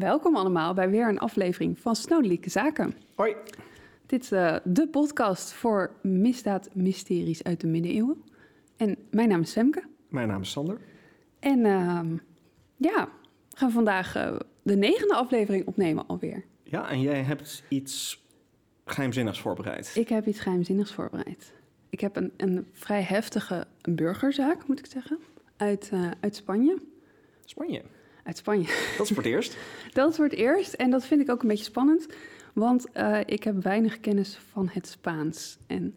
Welkom allemaal bij weer een aflevering van Snodelijke Zaken. Hoi. Dit is uh, de podcast voor misdaadmysteries uit de middeleeuwen. En mijn naam is Femke. Mijn naam is Sander. En uh, ja, we gaan vandaag uh, de negende aflevering opnemen alweer. Ja, en jij hebt iets geheimzinnigs voorbereid. Ik heb iets geheimzinnigs voorbereid. Ik heb een, een vrij heftige burgerzaak, moet ik zeggen, uit, uh, uit Spanje. Spanje? Uit Spanje. Dat is voor het eerst. dat is voor het eerst en dat vind ik ook een beetje spannend, want uh, ik heb weinig kennis van het Spaans. En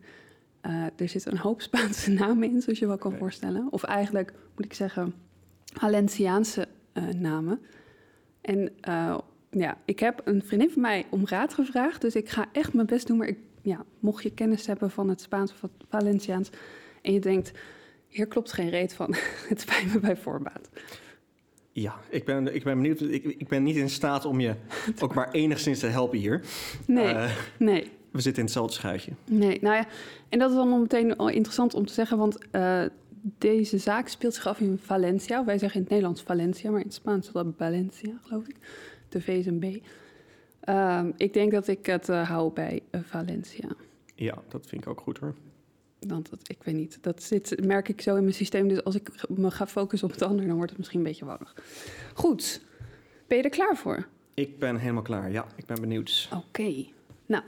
uh, er zit een hoop Spaanse namen in, zoals je wel kan okay. voorstellen. Of eigenlijk, moet ik zeggen, Valenciaanse namen. En ja, ik heb een vriendin van mij om raad gevraagd, dus ik ga echt mijn best doen. Maar ik, ja, mocht je kennis hebben van het Spaans of het Valenciaans en je denkt, hier klopt geen reet van, het spijt me bij voorbaat. Ja, ik ben, ik ben benieuwd. Ik, ik ben niet in staat om je ook maar enigszins te helpen hier. Nee, uh, nee. We zitten in hetzelfde schuitje. Nee, nou ja, en dat is dan meteen al interessant om te zeggen, want uh, deze zaak speelt zich af in Valencia. Wij zeggen in het Nederlands Valencia, maar in het Spaans is dat Valencia, geloof ik. De V is een B. Uh, ik denk dat ik het uh, hou bij Valencia. Ja, dat vind ik ook goed hoor. Want dat, ik weet niet, dat zit, merk ik zo in mijn systeem. Dus als ik me ga focussen op het ander, dan wordt het misschien een beetje warrig. Goed, ben je er klaar voor? Ik ben helemaal klaar, ja. Ik ben benieuwd. Oké. Okay. Nou,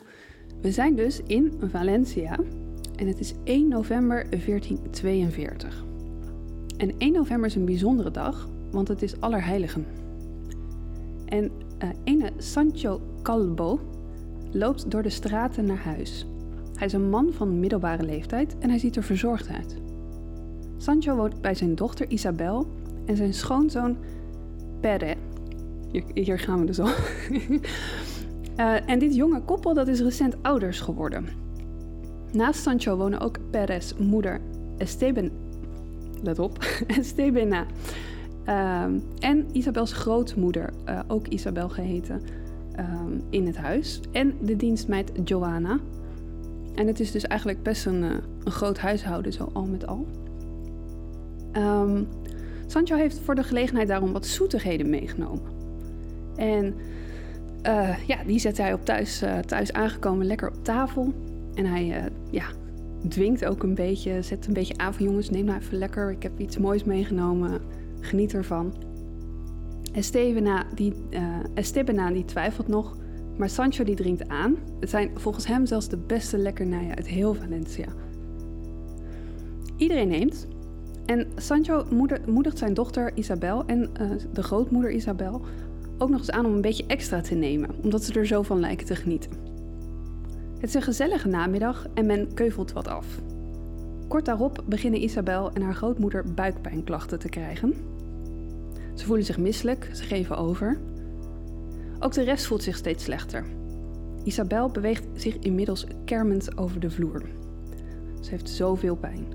we zijn dus in Valencia. En het is 1 november 1442. En 1 november is een bijzondere dag, want het is Allerheiligen. En uh, ene Sancho Calvo loopt door de straten naar huis. Hij is een man van middelbare leeftijd en hij ziet er verzorgd uit. Sancho woont bij zijn dochter Isabel en zijn schoonzoon Pere. Hier, gaan we dus al. uh, en dit jonge koppel dat is recent ouders geworden. Naast Sancho wonen ook Perez moeder Esteban. Let op, Estebena. Uh, en Isabels grootmoeder, uh, ook Isabel geheten, um, in het huis. En de dienstmeid Joanna. En het is dus eigenlijk best een, uh, een groot huishouden, zo al met al. Um, Sancho heeft voor de gelegenheid daarom wat zoetigheden meegenomen. En uh, ja, die zet hij op thuis, uh, thuis aangekomen lekker op tafel. En hij ja, dwingt ook een beetje, zet een beetje aan van jongens, neem nou even lekker. Ik heb iets moois meegenomen, geniet ervan. Estebena, die, Estebena die twijfelt nog, maar Sancho die dringt aan. Het zijn volgens hem zelfs de beste lekkernijen uit heel Valencia. Iedereen neemt. En Sancho moedigt zijn dochter Isabel en uh, de grootmoeder Isabel ook nog eens aan om een beetje extra te nemen, omdat ze er zo van lijken te genieten. Het is een gezellige namiddag en men keuvelt wat af. Kort daarop beginnen Isabel en haar grootmoeder buikpijnklachten te krijgen. Ze voelen zich misselijk, ze geven over ook de rest voelt zich steeds slechter. Isabel beweegt zich inmiddels kermend over de vloer. Ze heeft zoveel pijn.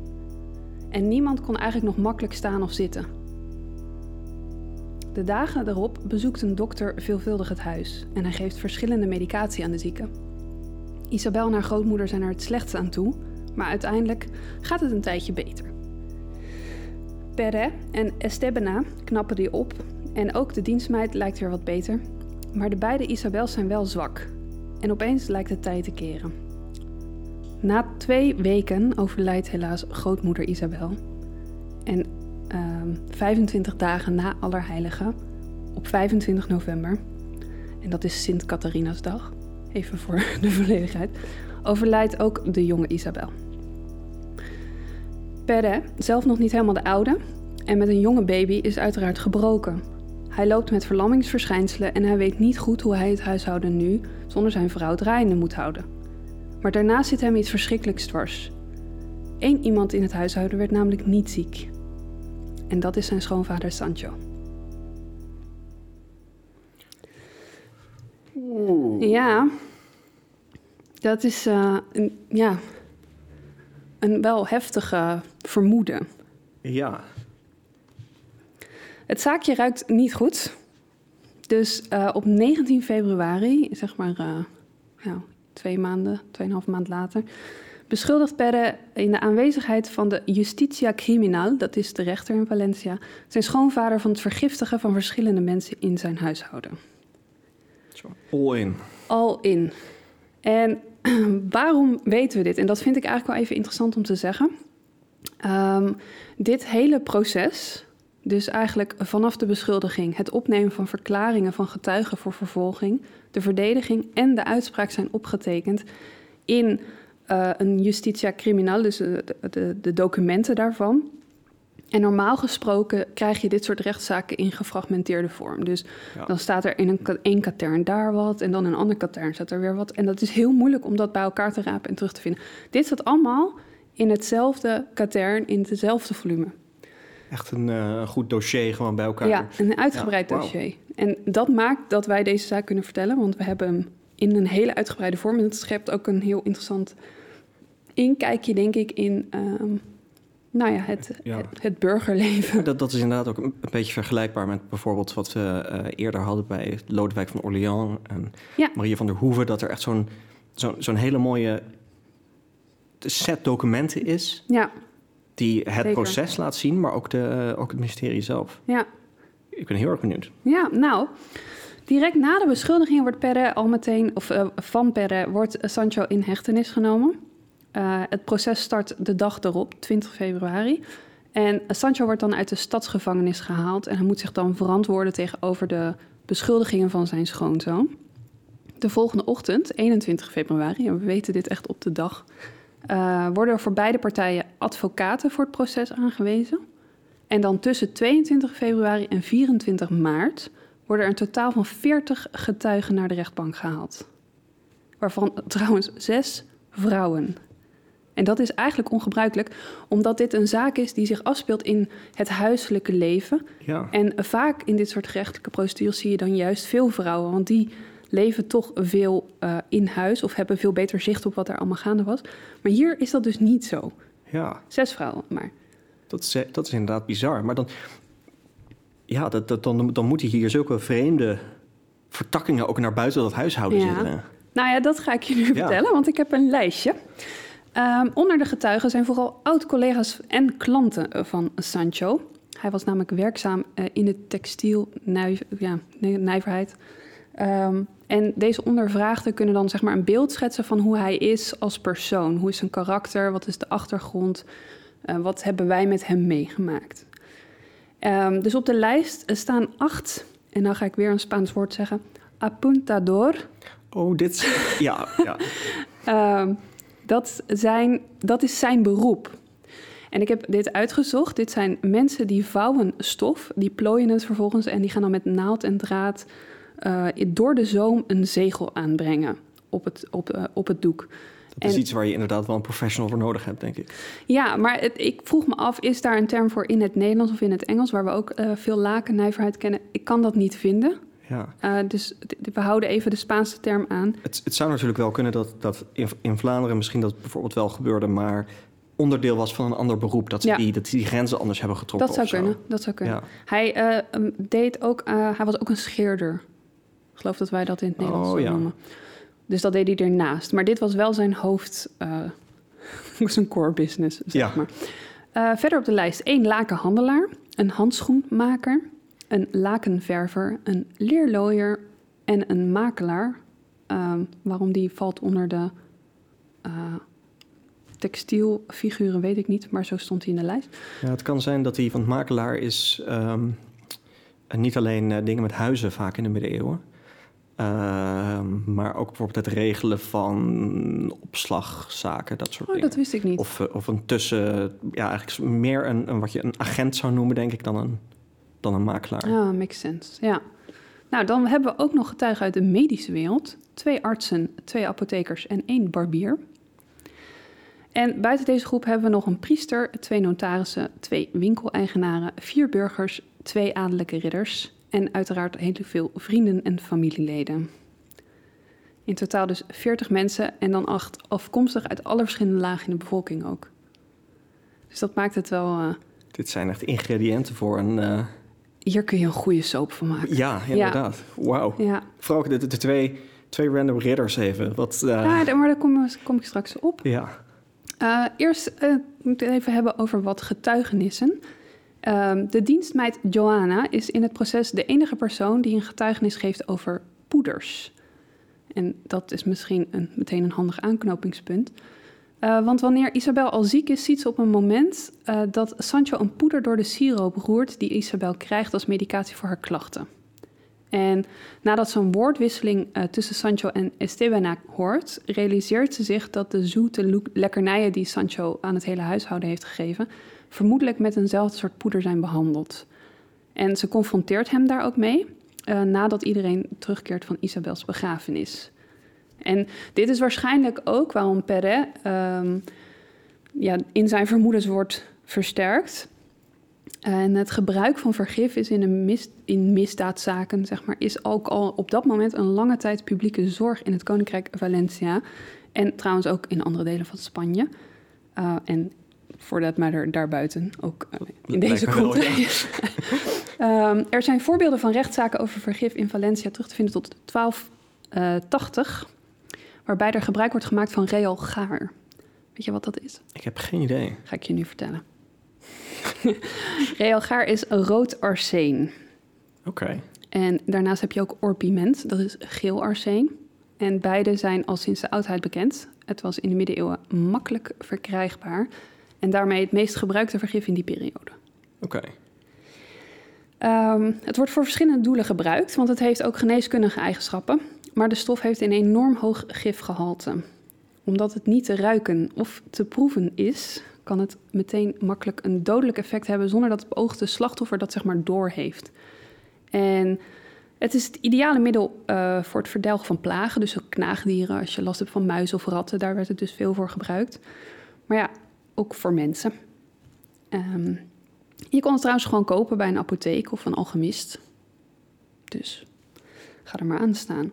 En niemand kon eigenlijk nog makkelijk staan of zitten. De dagen daarop bezoekt een dokter veelvuldig het huis en hij geeft verschillende medicatie aan de zieke. Isabel en haar grootmoeder zijn er het slechtst aan toe, maar uiteindelijk gaat het een tijdje beter. Perre en Estebena knappen die op en ook de dienstmeid lijkt weer wat beter, maar de beide Isabels zijn wel zwak. En opeens lijkt het tijd te keren. Na twee weken overlijdt helaas grootmoeder Isabel. En uh, 25 dagen na Allerheiligen, op 25 november, en dat is Sint Catharina's dag, even voor de volledigheid, overlijdt ook de jonge Isabel. Perre, zelf nog niet helemaal de oude, en met een jonge baby is uiteraard gebroken. Hij loopt met verlammingsverschijnselen en hij weet niet goed hoe hij het huishouden nu zonder zijn vrouw draaiende moet houden. Maar daarnaast zit hem iets verschrikkelijks dwars. Eén iemand in het huishouden werd namelijk niet ziek. En dat is zijn schoonvader Sancho. Oeh. Ja, dat is uh, een, ja, een wel heftige vermoeden. Ja, het zaakje ruikt niet goed. Dus uh, op 19 februari, zeg maar uh, nou, twee maanden, tweeënhalf maand later, beschuldigt Perre in de aanwezigheid van de Justitia Criminal, dat is de rechter in Valencia, zijn schoonvader van het vergiftigen van verschillende mensen in zijn huishouden. All in. All in. En waarom weten we dit? En dat vind ik eigenlijk wel even interessant om te zeggen. Ehm, dit hele proces, dus eigenlijk vanaf de beschuldiging, het opnemen van verklaringen van getuigen voor vervolging, de verdediging en de uitspraak zijn opgetekend in uh, een justitia criminal, dus de, de, de, documenten daarvan. En normaal gesproken krijg je dit soort rechtszaken in gefragmenteerde vorm. Dus dan staat er in een, één katern daar wat en dan in een ander katern staat er weer wat. En dat is heel moeilijk om dat bij elkaar te rapen en terug te vinden. Dit staat allemaal in hetzelfde katern, in hetzelfde volume. Echt een uh, goed dossier gewoon bij elkaar. Ja, een uitgebreid dossier. En dat maakt dat wij deze zaak kunnen vertellen, want we hebben hem in een hele uitgebreide vorm. En het schept ook een heel interessant inkijkje, denk ik, in ehm, nou ja, het, Het, burgerleven. Dat, dat is inderdaad ook een, beetje vergelijkbaar met bijvoorbeeld wat we uh, eerder hadden bij Lodewijk van Orléans en Maria van der Hoeven. Dat er echt zo'n zo'n zo'n hele mooie set documenten is. Ja. Die het proces laat zien, maar ook, de, ook het mysterie zelf. Ja. Ik ben heel erg benieuwd. Ja, nou, direct na de beschuldiging wordt Perre al meteen, of uh, van Perre, wordt Sancho in hechtenis genomen. Uh, het proces start de dag erop, 20 februari. En Sancho wordt dan uit de stadsgevangenis gehaald en hij moet zich dan verantwoorden tegenover de beschuldigingen van zijn schoonzoon. De volgende ochtend, 21 februari, en we weten dit echt op de dag, uh, worden er voor beide partijen advocaten voor het proces aangewezen. En dan tussen 22 februari en 24 maart worden er een totaal van 40 getuigen naar de rechtbank gehaald. Waarvan trouwens zes vrouwen. En dat is eigenlijk ongebruikelijk, omdat dit een zaak is die zich afspeelt in het huiselijke leven. Ja. En vaak in dit soort gerechtelijke procedures zie je dan juist veel vrouwen, want die leven toch veel uh, in huis of hebben veel beter zicht op wat er allemaal gaande was. Maar hier is dat dus niet zo. Ja. Zes vrouwen maar. Dat is, dat is inderdaad bizar. Maar dan, ja, dat, dat, dan, dan moeten hier zulke vreemde vertakkingen ook naar buiten dat huishouden ja. zitten. Nou ja, dat ga ik je nu vertellen, want ik heb een lijstje. Um, onder de getuigen zijn vooral oud-collega's en klanten van Sancho. Hij was namelijk werkzaam uh, in de textielnijverheid. Ja, um, en deze ondervraagden kunnen dan zeg maar een beeld schetsen van hoe hij is als persoon. Hoe is zijn karakter? Wat is de achtergrond? Uh, wat hebben wij met hem meegemaakt? Um, dus op de lijst staan acht, en dan ga ik weer een Spaans woord zeggen, apuntador. Oh, dit ja, ja. um, dat, zijn, dat is zijn beroep. En ik heb dit uitgezocht. Dit zijn mensen die vouwen stof, die plooien het vervolgens en die gaan dan met naald en draad uh, door de zoom een zegel aanbrengen op het, op, uh, op het doek. Dat is iets waar je inderdaad wel een professional voor nodig hebt, denk ik. Ja, maar het, ik vroeg me af, is daar een term voor in het Nederlands of in het Engels, waar we ook uh, veel lakennijverheid kennen? Ik kan dat niet vinden. Ja. Uh, dus we houden even de Spaanse term aan. Het, het zou natuurlijk wel kunnen dat, dat in, in, Vlaanderen misschien dat bijvoorbeeld wel gebeurde, maar onderdeel was van een ander beroep. Dat ze ja. die, dat die grenzen anders hebben getrokken. Dat zou kunnen. Dat zou kunnen. Ja. Hij uh, deed ook, uh, hij was ook een scheerder. Ik geloof dat wij dat in het Nederlands oh, ja. noemen. Dus dat deed hij ernaast. Maar dit was wel zijn hoofd, zijn core business, zeg ja. maar. verder op de lijst één lakenhandelaar, een handschoenmaker, een lakenverver, een leerlooier en een makelaar. Uh, waarom die valt onder de uh, textielfiguren weet ik niet, maar zo stond hij in de lijst. Ja, het kan zijn dat hij van makelaar is um, niet alleen uh, dingen met huizen vaak in de middeleeuwen. Ehm, maar ook bijvoorbeeld het regelen van opslagzaken, dat soort oh, dingen. dat wist ik niet. Of, of een tussen, ja, eigenlijk meer een, een, wat je een agent zou noemen, denk ik, dan een dan een makelaar. Ja, makes sense. Ja. Nou, dan hebben we ook nog getuigen uit de medische wereld. Twee artsen, twee apothekers en één barbier. En buiten deze groep hebben we nog een priester, twee notarissen, twee winkeleigenaren, vier burgers, twee adellijke ridders en uiteraard heel veel vrienden en familieleden. In totaal dus 40 mensen en dan acht afkomstig uit alle verschillende lagen in de bevolking ook. Dus dat maakt het wel. Uh... Dit zijn echt ingrediënten voor een. Uh... Hier kun je een goede soap van maken. Ja, inderdaad. Ja. Wauw. Ja. Vooral de, de, de, twee, twee random ridders even. Wat, uh... Ja, maar daar kom, kom ik straks op. Ja. Eerst moet ik het even hebben over wat getuigenissen. Uh, de dienstmeid Joanna is in het proces de enige persoon die een getuigenis geeft over poeders. En dat is misschien een, meteen een handig aanknopingspunt. Uh, want wanneer Isabel al ziek is, ziet ze op een moment uh, dat Sancho een poeder door de siroop roert die Isabel krijgt als medicatie voor haar klachten. En nadat ze een woordwisseling uh, tussen Sancho en Esteban hoort, realiseert ze zich dat de zoete lekkernijen die Sancho aan het hele huishouden heeft gegeven, vermoedelijk met eenzelfde soort poeder zijn behandeld. En ze confronteert hem daar ook mee, uh, nadat iedereen terugkeert van Isabels begrafenis. En dit is waarschijnlijk ook waarom Perret um, ja, in zijn vermoedens wordt versterkt. En het gebruik van vergif is in, in misdaadzaken, zeg maar, is ook al op dat moment een lange tijd publieke zorg in het Koninkrijk Valencia. En trouwens ook in andere delen van Spanje. Uh, en voor dat maar daarbuiten ook uh, in deze context. Ja. um, er zijn voorbeelden van rechtszaken over vergif in Valencia terug te vinden tot 1280, uh, waarbij er gebruik wordt gemaakt van real gaar. Weet je wat dat is? Ik heb geen idee. Ga ik je nu vertellen. Realgaar is rood arsen. Oké. Okay. En daarnaast heb je ook orpiment, dat is geel arsen. En beide zijn al sinds de oudheid bekend. Het was in de middeleeuwen makkelijk verkrijgbaar. En daarmee het meest gebruikte vergif in die periode. Oké. Okay. Um, het wordt voor verschillende doelen gebruikt, want het heeft ook geneeskundige eigenschappen. Maar de stof heeft een enorm hoog gifgehalte. Omdat het niet te ruiken of te proeven is, kan het meteen makkelijk een dodelijk effect hebben zonder dat het beoogde slachtoffer dat zeg maar doorheeft. En het is het ideale middel uh, voor het verdelgen van plagen, dus ook knaagdieren, als je last hebt van muizen of ratten, daar werd het dus veel voor gebruikt. Maar ja, ook voor mensen. Um, je kon het trouwens gewoon kopen bij een apotheek of een alchemist. Dus ga er maar aan staan.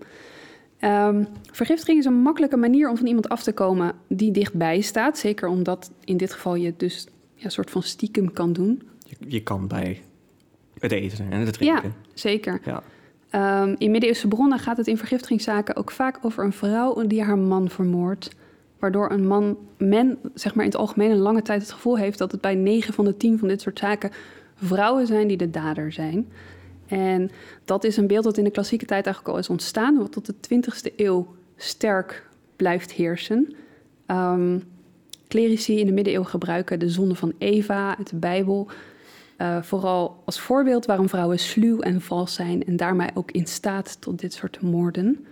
Um, vergiftiging is een makkelijke manier om van iemand af te komen die dichtbij staat. Zeker omdat in dit geval je dus ja, een soort van stiekem kan doen. Je, je kan bij het eten en het drinken. Ja, zeker. Ja. Um, in middeleeuwse bronnen gaat het in vergiftigingszaken ook vaak over een vrouw die haar man vermoordt. Waardoor een man, men zeg maar in het algemeen een lange tijd het gevoel heeft dat het bij 9 van de 10 van dit soort zaken vrouwen zijn die de dader zijn. En dat is een beeld dat in de klassieke tijd eigenlijk al is ontstaan, wat tot de 20e eeuw sterk blijft heersen. Um, clerici in de middeleeuwen gebruiken de zonde van Eva uit de Bijbel. Uh, vooral als voorbeeld waarom vrouwen sluw en vals zijn en daarmee ook in staat tot dit soort moorden.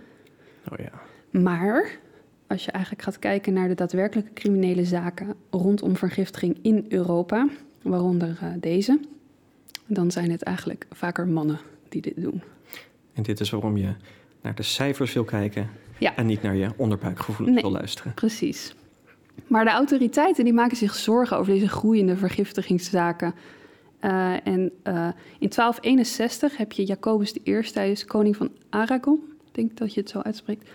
Oh ja. Maar als je eigenlijk gaat kijken naar de daadwerkelijke criminele zaken rondom vergiftiging in Europa, waaronder uh, deze, dan zijn het eigenlijk vaker mannen die dit doen. En dit is waarom je naar de cijfers wil kijken ja. en niet naar je onderbuikgevoel nee, wil luisteren. Precies. Maar de autoriteiten die maken zich zorgen over deze groeiende vergiftigingszaken. Uh, en uh, in 1261 heb je Jacobus I, hij is koning van Aragon, ik denk dat je het zo uitspreekt,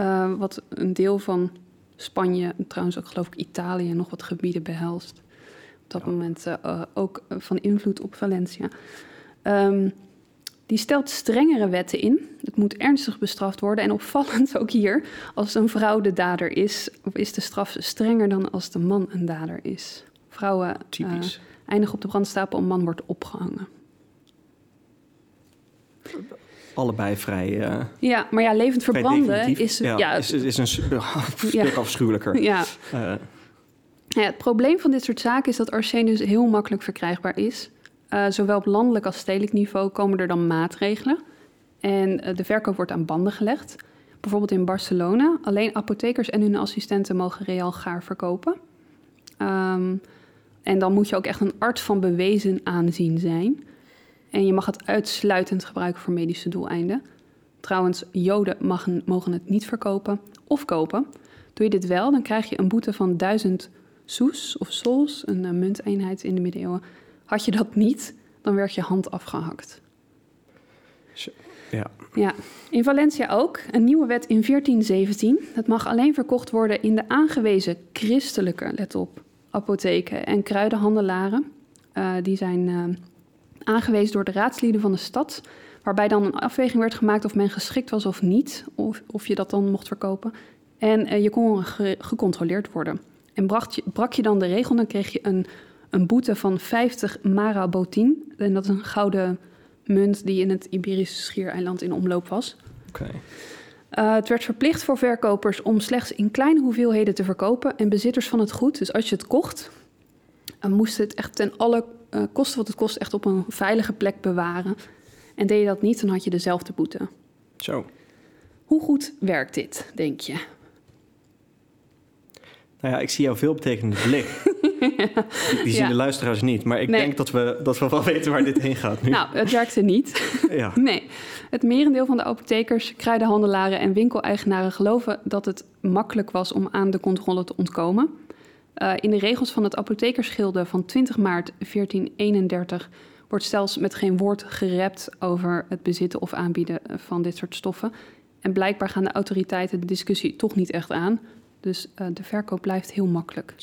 uh, wat een deel van Spanje, trouwens ook geloof ik Italië en nog wat gebieden behelst op dat ja. moment uh, ook van invloed op Valencia. Um, die stelt strengere wetten in. Het moet ernstig bestraft worden. En opvallend ook hier, als een vrouw de dader is, is de straf strenger dan als de man een dader is. Vrouwen uh, eindigen op de brandstapel, een man wordt opgehangen. Allebei vrij. Uh, ja, maar ja, levend verbranden is, ja, ja, is, is een stuk ja. afschuwelijker. Ja. Uh, ja, het probleem van dit soort zaken is dat arsen dus heel makkelijk verkrijgbaar is. Uh, zowel op landelijk als stedelijk niveau komen er dan maatregelen. En de verkoop wordt aan banden gelegd. Bijvoorbeeld in Barcelona. Alleen apothekers en hun assistenten mogen real gaar verkopen. Um, en dan moet je ook echt een arts van bewezen aanzien zijn. En je mag het uitsluitend gebruiken voor medische doeleinden. Trouwens, joden mogen, mogen het niet verkopen of kopen. Doe je dit wel, dan krijg je een boete van 1000 soes of sols, een uh, munteenheid in de middeleeuwen. Had je dat niet, dan werd je hand afgehakt. Ja. ja. In Valencia ook. Een nieuwe wet in 1417. Het mag alleen verkocht worden in de aangewezen christelijke, let op, apotheken en kruidenhandelaren. Uh, die zijn uh, aangewezen door de raadslieden van de stad. Waarbij dan een afweging werd gemaakt of men geschikt was of niet. Of, of je dat dan mocht verkopen. En uh, je kon ge gecontroleerd worden. En brak je, brak je dan de regel, dan kreeg je een, een boete van 50 marabotin. En dat is een gouden munt die in het Iberische schiereiland in omloop was. Oké. Uh, het werd verplicht voor verkopers om slechts in kleine hoeveelheden te verkopen. En bezitters van het goed, dus als je het kocht, uh, moest het echt ten alle uh, kosten wat het kost echt op een veilige plek bewaren. En deed je dat niet, dan had je dezelfde boete. Zo. Hoe goed werkt dit, denk je? Nou ja, ik zie jouw veelbetekenende blik. Die, die zien Ja. de luisteraars niet. Maar ik Nee. denk dat we, dat we wel weten waar dit heen gaat nu. Nou, het werkte niet. ja. Nee, het merendeel van de apothekers, kruidenhandelaren en winkeleigenaren geloven dat het makkelijk was om aan de controle te ontkomen. Uh, in de regels van het apothekersgilde van 20 maart 1431 wordt zelfs met geen woord gerept over het bezitten of aanbieden van dit soort stoffen. En blijkbaar gaan de autoriteiten de discussie toch niet echt aan. Dus uh, de verkoop blijft heel makkelijk.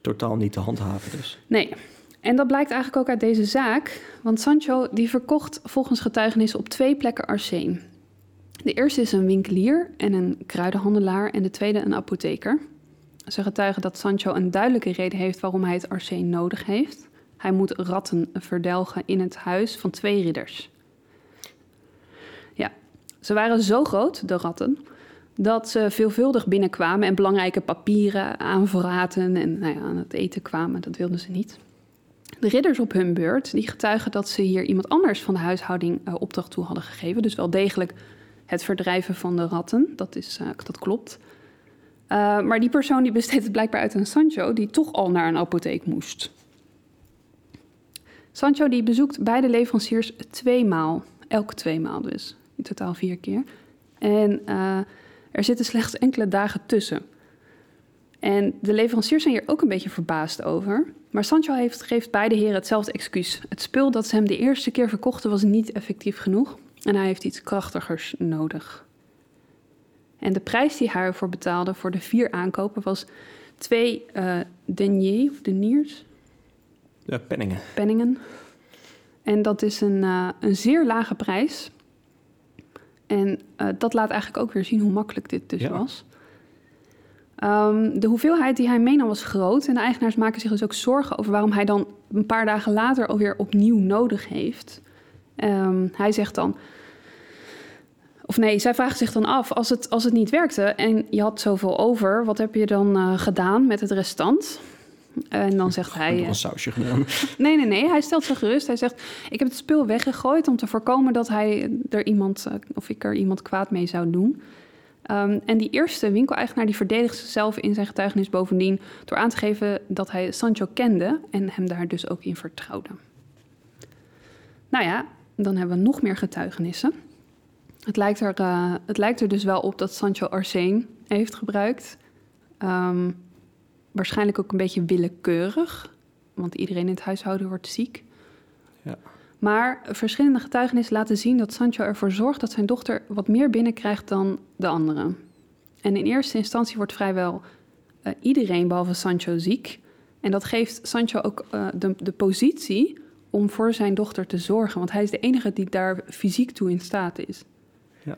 Totaal niet te handhaven dus. Nee. En dat blijkt eigenlijk ook uit deze zaak. Want Sancho die verkocht volgens getuigenissen op twee plekken arsen. De eerste is een winkelier en een kruidenhandelaar en de tweede een apotheker. Ze getuigen dat Sancho een duidelijke reden heeft waarom hij het arsen nodig heeft. Hij moet ratten verdelgen in het huis van twee ridders. Ja, ze waren zo groot, de ratten, dat ze veelvuldig binnenkwamen en belangrijke papieren aanverraten en nou ja, aan het eten kwamen. Dat wilden ze niet. De ridders op hun beurt, die getuigen dat ze hier iemand anders van de huishouding uh, opdracht toe hadden gegeven. Dus wel degelijk het verdrijven van de ratten, dat, is, uh, dat klopt. Uh, maar die persoon die besteedt het blijkbaar uit aan Sancho, die toch al naar een apotheek moest. Sancho die bezoekt beide leveranciers tweemaal, elke tweemaal dus, in totaal vier keer. En uh, er zitten slechts enkele dagen tussen. En de leveranciers zijn hier ook een beetje verbaasd over. Maar Sancho heeft, geeft beide heren hetzelfde excuus. Het spul dat ze hem de eerste keer verkochten was niet effectief genoeg. En hij heeft iets krachtigers nodig. En de prijs die hij ervoor betaalde voor de vier aankopen was twee uh, deniers, of deniers? Ja, penningen. Penningen. En dat is een, uh, een zeer lage prijs. En uh, dat laat eigenlijk ook weer zien hoe makkelijk dit dus Ja. was. Um, de hoeveelheid die hij meenam was groot. En de eigenaars maken zich dus ook zorgen over waarom hij dan een paar dagen later alweer opnieuw nodig heeft. Um, hij zegt dan. Of nee, zij vragen zich dan af: als het, als het niet werkte en je had zoveel over, wat heb je dan uh, gedaan met het restant? En dan zegt hij. Nog een sausje gedaan. Nee, nee, nee. Hij stelt zich gerust. Hij zegt: Ik heb het spul weggegooid om te voorkomen dat hij er iemand, uh, of ik er iemand kwaad mee zou doen. Um, en die eerste winkeleigenaar die verdedigt zichzelf in zijn getuigenis bovendien door aan te geven dat hij Sancho kende en hem daar dus ook in vertrouwde. Nou ja, dan hebben we nog meer getuigenissen. Het lijkt er, uh, het lijkt er dus wel op dat Sancho arsen heeft gebruikt. Um, waarschijnlijk ook een beetje willekeurig, want iedereen in het huishouden wordt ziek. Ja. Maar verschillende getuigenissen laten zien dat Sancho ervoor zorgt dat zijn dochter wat meer binnenkrijgt dan de anderen. En in eerste instantie wordt vrijwel uh, iedereen behalve Sancho ziek. En dat geeft Sancho ook uh, de, de positie om voor zijn dochter te zorgen, want hij is de enige die daar fysiek toe in staat is. Ja.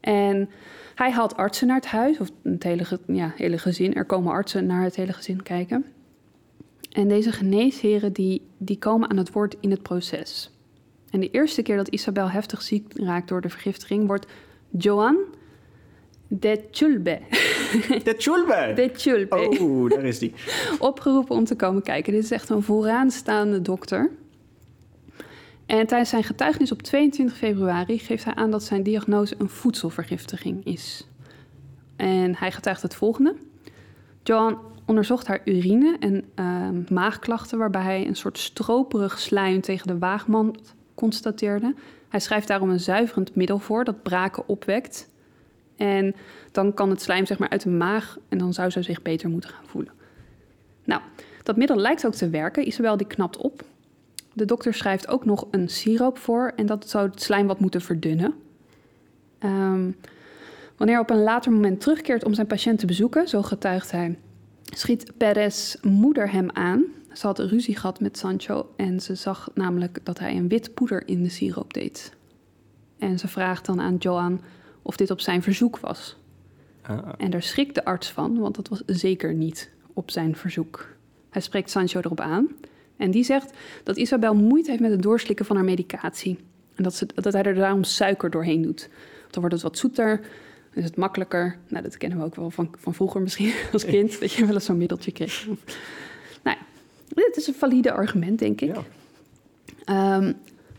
En hij haalt artsen naar het huis, of het hele, ja, hele gezin. Er komen artsen naar het hele gezin kijken. En deze geneesheren die, die komen aan het woord in het proces. En de eerste keer dat Isabel heftig ziek raakt door de vergiftiging... wordt Joan de Chulbe. De Chulbe! De Chulbe. Oh, daar is die. Opgeroepen om te komen kijken. Dit is echt een vooraanstaande dokter. En tijdens zijn getuigenis op 22 februari geeft hij aan dat zijn diagnose een voedselvergiftiging is. En hij getuigt het volgende. Joan onderzocht haar urine en uh, maagklachten, waarbij hij een soort stroperig slijm tegen de waagmand constateerde. Hij schrijft daarom een zuiverend middel voor dat braken opwekt. En dan kan het slijm zeg maar uit de maag en dan zou ze zich beter moeten gaan voelen. Nou, dat middel lijkt ook te werken. Isabel die knapt op. De dokter schrijft ook nog een siroop voor en dat zou het slijm wat moeten verdunnen. Um, wanneer hij op een later moment terugkeert om zijn patiënt te bezoeken, zo getuigt hij, schiet Perez moeder hem aan. Ze had ruzie gehad met Sancho en ze zag namelijk dat hij een wit poeder in de siroop deed. En ze vraagt dan aan Joan of dit op zijn verzoek was. Uh, En daar schrikt de arts van, want dat was zeker niet op zijn verzoek. Hij spreekt Sancho erop aan en die zegt dat Isabel moeite heeft met het doorslikken van haar medicatie. En dat, ze, dat hij er daarom suiker doorheen doet. Dan wordt het wat zoeter, dan is het makkelijker. Nou, dat kennen we ook wel van, van vroeger misschien als kind, dat je wel eens zo'n middeltje kreeg. Nou, ja, dit is een valide argument, denk ik. Ja. Ehm,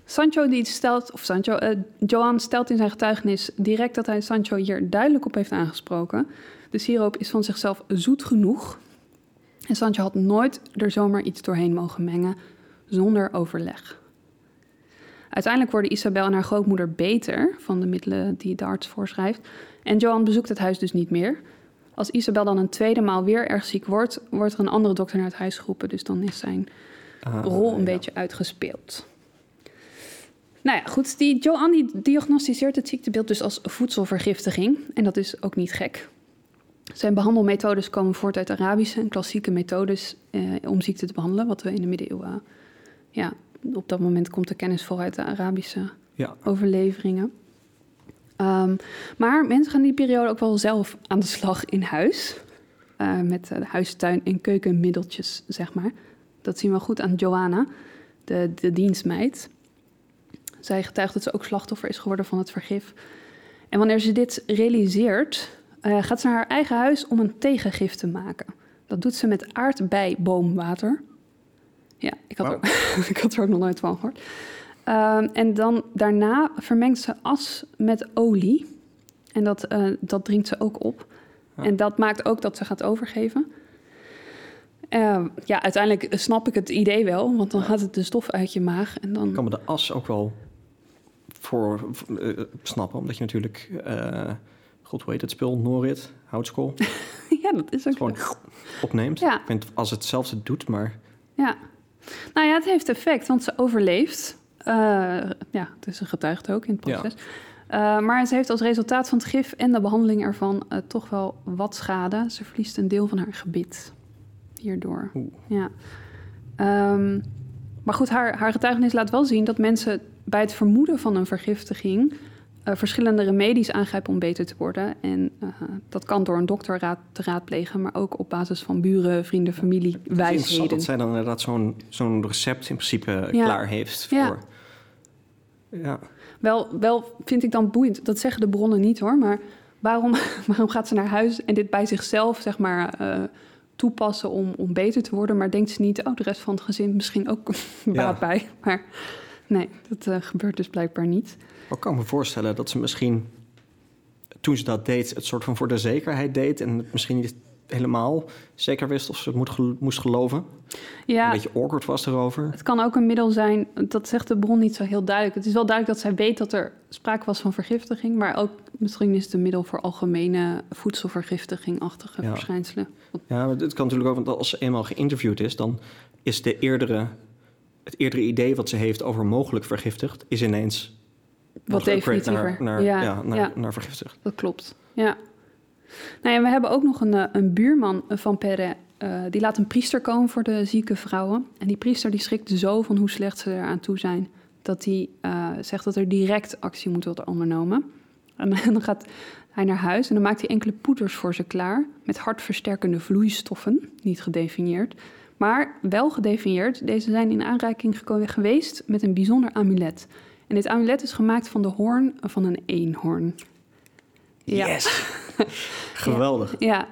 Sancho die stelt, of Sancho, Johan stelt in zijn getuigenis direct dat hij Sancho hier duidelijk op heeft aangesproken. De siroop is van zichzelf zoet genoeg. En had nooit er zomaar iets doorheen mogen mengen zonder overleg. Uiteindelijk worden Isabel en haar grootmoeder beter van de middelen die de arts voorschrijft. En Johan bezoekt het huis dus niet meer. Als Isabel dan een tweede maal weer erg ziek wordt, wordt er een andere dokter naar het huis geroepen. Dus dan is zijn Ah, rol een ja. beetje uitgespeeld. Nou ja, goed. Die Johan die diagnosticeert het ziektebeeld dus als voedselvergiftiging. En dat is ook niet gek. Zijn behandelmethodes komen voort uit Arabische en klassieke methodes eh, om ziekte te behandelen. Wat we in de middeleeuwen... ja, op dat moment komt de kennis vooruit de Arabische Ja, overleveringen. Ehm, maar mensen gaan die periode ook wel zelf aan de slag in huis. Eh, met de huistuin- en keukenmiddeltjes, zeg maar. Dat zien we goed aan Joanna, de, de dienstmeid. Zij getuigt dat ze ook slachtoffer is geworden van het vergif. En wanneer ze dit realiseert, eh, gaat ze naar haar eigen huis om een tegengif te maken. Dat doet ze met aardbeiboomwater. Ja, ik had, er, ik had er ook nog nooit van gehoord. Ehm, en dan daarna vermengt ze as met olie. En dat, eh, dat drinkt ze ook op. Ja. En dat maakt ook dat ze gaat overgeven. Ehm, ja, uiteindelijk snap ik het idee wel, want dan gaat het de stof uit je maag. En dan... ik kan me de as ook wel voor eh, snappen, omdat je natuurlijk, god heet het spul, Norit, houtskool, ja, dat is ook gewoon zo. opneemt. Ja. Ik vind als het hetzelfde doet, maar Ja. Nou ja, het heeft effect, want ze overleeft. Eh, ja, het is een getuigd ook in het Ja. proces. Eh, maar ze heeft als resultaat van het gif en de behandeling ervan eh, toch wel wat schade. Ze verliest een deel van haar gebit hierdoor. Oeh. Ja. Ehm, maar goed, haar, haar getuigenis laat wel zien dat mensen bij het vermoeden van een vergiftiging eh, verschillende remedies aangrijpen om beter te worden. En eh, dat kan door een dokter raad, te raadplegen, maar ook op basis van buren, vrienden, familie, interessant wijsheden. dat zij dan inderdaad zo'n zo'n recept in principe Ja. klaar heeft Ja. voor. Ja. Wel, wel vind ik dan boeiend, dat zeggen de bronnen niet hoor, maar waarom, waarom gaat ze naar huis en dit bij zichzelf zeg maar eh, toepassen om, om beter te worden, maar denkt ze niet, oh de rest van het gezin misschien ook baat bij. Maar nee, dat gebeurt dus blijkbaar niet. Maar ik kan me voorstellen dat ze misschien, toen ze dat deed, het soort van voor de zekerheid deed en het misschien niet helemaal zeker wist of ze het moet moest geloven. Ja, Een beetje awkward was erover. het kan ook een middel zijn, dat zegt de bron niet zo heel duidelijk. Het is wel duidelijk dat zij weet dat er sprake was van vergiftiging, maar ook misschien is het een middel voor algemene voedselvergiftiging-achtige Ja. verschijnselen. Ja, dit kan natuurlijk ook, want als ze eenmaal geïnterviewd is, dan is de eerdere, het eerdere idee wat ze heeft over mogelijk vergiftigd, is ineens Wat definitiever. Naar, naar, Ja, ja, naar, ja. naar vergiftigd. Dat klopt, ja. Nou ja, we hebben ook nog een, eh, een buurman van Perret. eh, die laat een priester komen voor de zieke vrouwen. En die priester die schrikt zo van hoe slecht ze eraan toe zijn... dat hij eh, zegt dat er direct actie moet worden ondernomen. En dan gaat hij naar huis en dan maakt hij enkele poeders voor ze klaar... met hartversterkende vloeistoffen, niet gedefinieerd... maar wel gedefinieerd. Deze zijn in aanraking geweest met een bijzonder amulet. En dit amulet is gemaakt van de hoorn van een eenhoorn. Ja. Yes! Geweldig. Ja,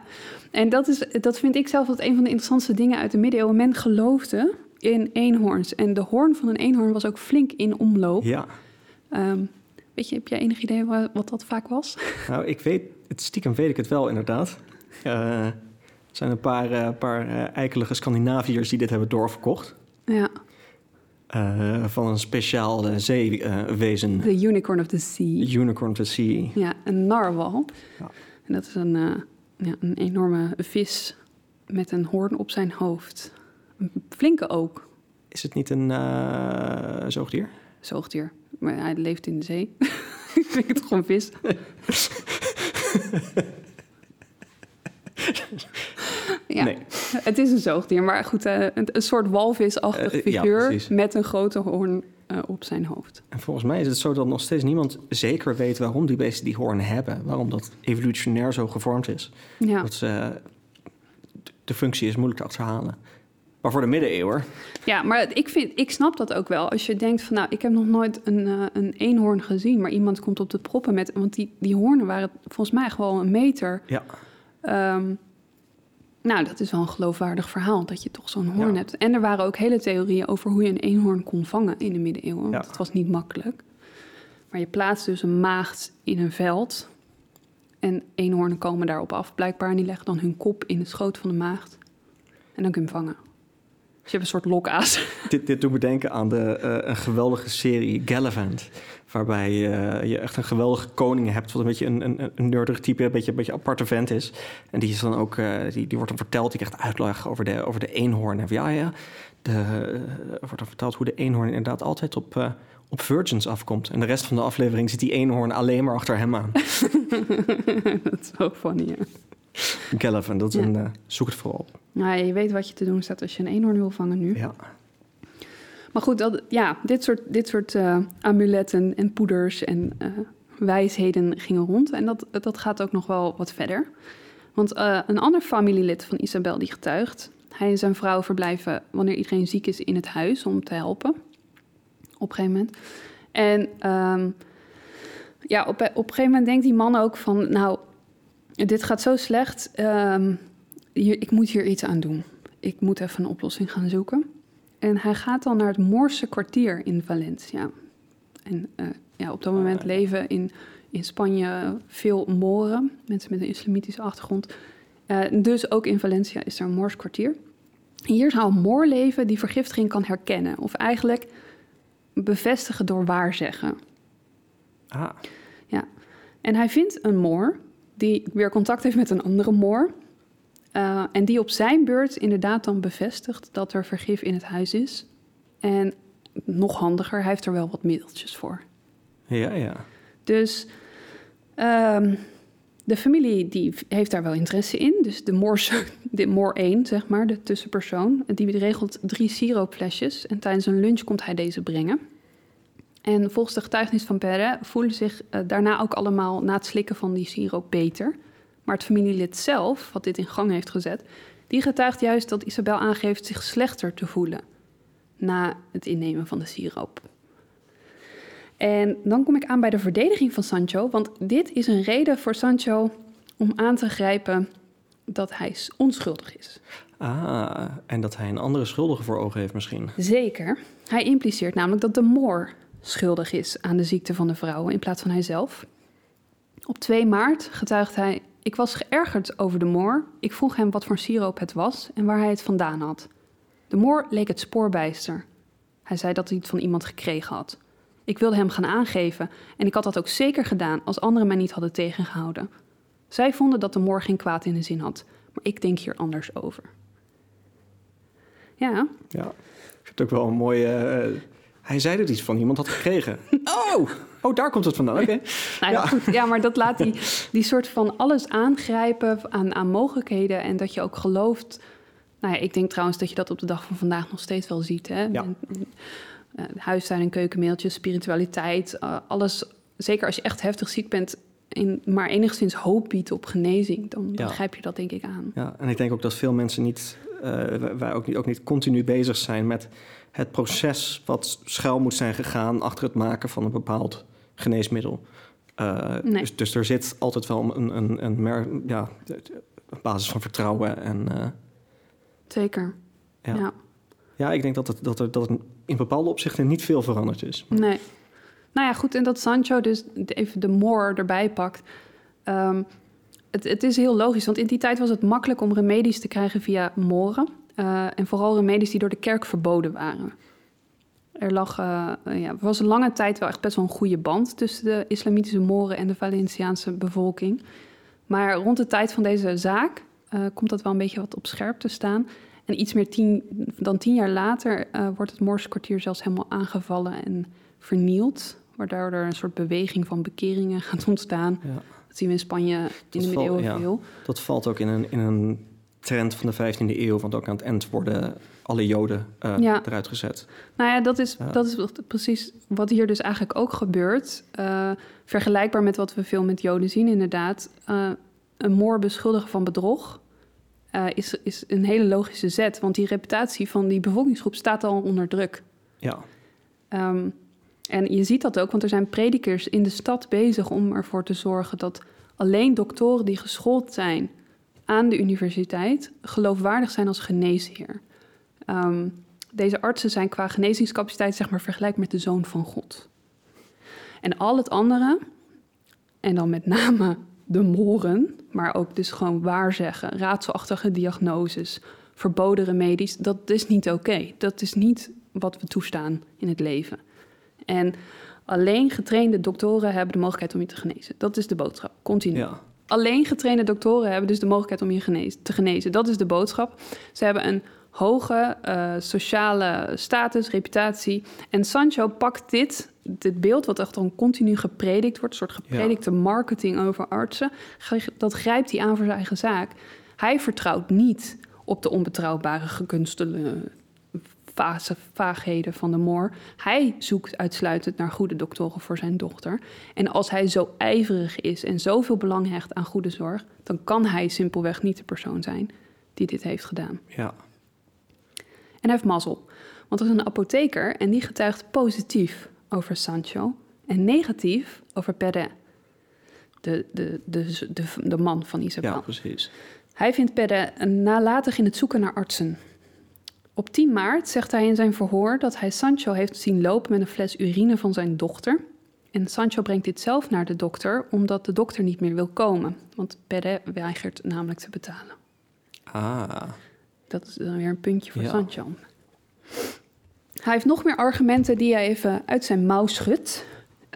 en dat, is, dat vind ik zelf wat een van de interessantste dingen uit de middeleeuwen. Men geloofde in eenhoorns. En de hoorn van een eenhoorn was ook flink in omloop. Ja. Ehm, weet je, heb jij enig idee wa- wat dat vaak was? Nou, ik weet, het stiekem weet ik het wel inderdaad. Eh, er zijn een paar, eh, paar eh, eikelige Scandinaviërs die dit hebben doorverkocht. ja, Eh, van een speciaal eh, zeewezen. de unicorn of the sea. Unicorn to sea. Ja, een narwal. Ja. En dat is een, eh, ja, een enorme vis met een hoorn op zijn hoofd. Een flinke ook, Is het niet een eh, zoogdier? zoogdier. Maar hij leeft in de zee. ik vind het gewoon vis. ja, Nee. het is een zoogdier. Maar goed, eh, een, een soort walvisachtig Eh, ja, figuur precies. met een grote hoorn eh, op zijn hoofd. En volgens mij is het zo dat nog steeds niemand zeker weet waarom die beesten die hoorn hebben. Waarom dat evolutionair zo gevormd is. Ja, Dat ze, de functie is moeilijk te achterhalen. Maar voor de middeleeuwen... Ja, maar ik, vind, ik snap dat ook wel. Als je denkt van, nou, ik heb nog nooit een, uh, een eenhoorn gezien... maar iemand komt op de proppen met... want die, die hoornen waren volgens mij gewoon een meter. Ja. Um, nou, dat is wel een geloofwaardig verhaal, dat je toch zo'n hoorn hebt. En er waren ook hele theorieën over hoe je een eenhoorn kon vangen in de middeleeuwen. Want ja. het was niet makkelijk. Maar je plaatst dus een maagd in een veld... en eenhoornen komen daarop af blijkbaar... en die leggen dan hun kop in het schoot van de maagd. En dan kun je hem vangen. Dus je hebt een soort lokaas. Dit, dit doet me denken aan de, uh, een geweldige serie Gallivant. Waarbij uh, je echt een geweldige koning hebt. Wat een beetje een, een, een nerdig type, een beetje, een beetje aparte vent is. En die is dan ook, uh, die, die wordt dan verteld, die krijgt uitleg over de, over de eenhoorn. En ja, ja, de, wordt dan verteld hoe de eenhoorn inderdaad altijd op, op virgins afkomt. En de rest van de aflevering zit die eenhoorn alleen maar achter hem aan. dat is zo funny, ja. Gallivant, dat is een, zoek het vooral op. Nou, je weet wat je te doen staat als je een eenhoorn wil vangen nu. Ja. Maar goed, ja, dit soort, dit soort uh, amuletten en poeders en uh, wijsheden gingen rond. En dat, dat gaat ook nog wel wat verder. Want uh, een ander familielid van Isabel die getuigt... hij en zijn vrouw verblijven wanneer iedereen ziek is in het huis om te helpen. Op een gegeven moment. En um, ja, op, op een gegeven moment denkt die man ook van... nou, dit gaat zo slecht... Hier, ik moet hier iets aan doen. Ik moet even een oplossing gaan zoeken. En hij gaat dan naar het Moorse kwartier in Valencia. En uh, ja, op dat moment leven in, in Spanje veel Moren, mensen met een islamitische achtergrond. Uh, dus ook in Valencia is er een Moors kwartier. Hier zou een Moor leven die vergiftiging kan herkennen. Of eigenlijk bevestigen door waarzeggen. Ah. Ja. En hij vindt een Moor die weer contact heeft met een andere Moor. Uh, en die op zijn beurt inderdaad dan bevestigt dat er vergif in het huis is. En nog handiger, hij heeft er wel wat middeltjes voor. Ja, ja. Dus um, de familie die heeft daar wel interesse in. Dus de Moor, de Moor 1, zeg maar, de tussenpersoon, die regelt drie siroopflesjes. En tijdens een lunch komt hij deze brengen. En volgens de getuigenis van Perret voelen zich uh, daarna ook allemaal na het slikken van die siroop beter. Maar het familielid zelf, wat dit in gang heeft gezet, die getuigt juist dat Isabel aangeeft zich slechter te voelen na het innemen van de siroop. En dan kom ik aan bij de verdediging van Sancho, want dit is een reden voor Sancho om aan te grijpen dat hij onschuldig is. Ah, en dat hij een andere schuldige voor ogen heeft misschien. Zeker. Hij impliceert namelijk dat de moor schuldig is aan de ziekte van de vrouwen in plaats van hijzelf. Op 2 maart getuigt hij ik was geërgerd over de moor. Ik vroeg hem wat voor siroop het was en waar hij het vandaan had. De moor leek het spoorbijster. Hij zei dat hij het van iemand gekregen had. Ik wilde hem gaan aangeven en ik had dat ook zeker gedaan als anderen mij niet hadden tegengehouden. Zij vonden dat de moor geen kwaad in de zin had, maar ik denk hier anders over. Ja. Ja, vind het ook wel een mooie. Uh, hij zei dat iets van iemand had gekregen. oh! Oh, daar komt het vandaan. Oké. Okay. nou, ja. Goed, ja, maar dat laat die, die soort van alles aangrijpen aan, aan mogelijkheden. En dat je ook gelooft. Nou ja, ik denk trouwens dat je dat op de dag van vandaag nog steeds wel ziet. Hè? Ja. Uh, huistuin- en keukenmailtjes, spiritualiteit, uh, alles. Zeker als je echt heftig ziek bent, in, maar enigszins hoop biedt op genezing, dan, dan grijp je dat denk ik aan. Ja, en ik denk ook dat veel mensen niet, uh, wij ook niet, ook niet continu bezig zijn met het proces wat schuil moet zijn gegaan achter het maken van een bepaald geneesmiddel. Uh, nee. dus, dus er zit altijd wel een, een, een, ja, een basis van vertrouwen. En, uh, Zeker. Ja. ja. Ja. ik denk dat het, dat, er, dat het in bepaalde opzichten niet veel veranderd is. Nee. Nou ja, goed. En dat Sancho dus even de moor erbij pakt. Um, het, het, is heel logisch, want in die tijd was het makkelijk om remedies te krijgen via moren. Uh, en vooral remedies die door de kerk verboden waren. Er lag, uh, ja, was een lange tijd wel echt best wel een goede band tussen de islamitische Moren en de Valenciaanse bevolking. Maar rond de tijd van deze zaak uh, komt dat wel een beetje wat op scherp te staan. En iets meer tien, dan tien jaar later wordt het Moorse kwartier zelfs helemaal aangevallen en vernield. Waardoor er een soort beweging van bekeringen gaat ontstaan. Ja. Dat zien we in Spanje in dat de middeleeuwen ja, veel. Dat valt ook in een, in een trend van de 15e eeuw. Want ook aan het eind worden alle Joden uh, Ja. eruit gezet. Nou ja, dat is, dat is precies wat hier dus eigenlijk ook gebeurt. Eh, vergelijkbaar met wat we veel met Joden zien, inderdaad. Eh, een moor beschuldigen van bedrog. is, is een hele logische zet. Want die reputatie van die bevolkingsgroep staat al onder druk. Ja. Ehm, en je ziet dat ook, want er zijn predikers in de stad bezig om ervoor te zorgen dat alleen doktoren die geschoold zijn aan de universiteit geloofwaardig zijn als geneesheer. Ehm, deze artsen zijn qua genezingscapaciteit zeg maar vergelijkbaar met de zoon van God. En al het andere, en dan met name de moren, maar ook dus gewoon waarzeggen, raadselachtige diagnoses, verboden remedies, dat is niet oké. Dat is niet wat we toestaan in het leven. En alleen getrainde doktoren hebben de mogelijkheid om je te genezen. Dat is de boodschap, continu. Ja. Alleen getrainde doktoren hebben dus de mogelijkheid om je genezen, te genezen. Dat is de boodschap. Ze hebben een hoge uh, sociale status, reputatie. En Sancho pakt dit, dit beeld, wat echt dan continu gepredikt wordt, een soort gepredikte marketing over artsen, dat grijpt hij aan voor zijn eigen zaak. Hij vertrouwt niet op de onbetrouwbare gekunstelde fase, vaagheden van de moor. Hij zoekt uitsluitend naar goede doktoren voor zijn dochter. En als hij zo ijverig is en zoveel belang hecht aan goede zorg, dan kan hij simpelweg niet de persoon zijn die dit heeft gedaan. Ja. En hij heeft mazzel, want er is een apotheker en die getuigt positief over Sancho en negatief over Perret, de, de, de, de, de man van Isabel. Ja, precies. Hij vindt Perret nalatig in het zoeken naar artsen. Op 10 maart zegt hij in zijn verhoor dat hij Sancho heeft zien lopen met een fles urine van zijn dochter. En Sancho brengt dit zelf naar de dokter, omdat de dokter niet meer wil komen. Want Perret weigert namelijk te betalen. Ah. Dat is dan weer een puntje voor Sancho. Hij heeft nog meer argumenten die hij even uit zijn mouw schudt.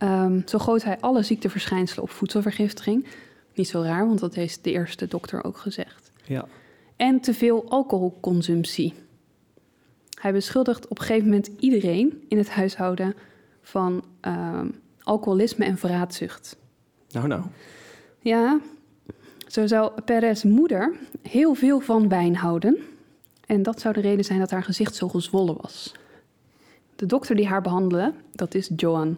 Um, zo gooit hij alle ziekteverschijnselen op voedselvergiftiging. Niet zo raar, want dat heeft de eerste dokter ook gezegd. Ja. En te veel alcoholconsumptie. Hij beschuldigt op een gegeven moment iedereen in het huishouden van um, alcoholisme en verraadzucht. Nou, nou. Ja, zo zou Perez moeder heel veel van wijn houden. En dat zou de reden zijn dat haar gezicht zo gezwollen was. De dokter die haar behandelde, dat is Joan,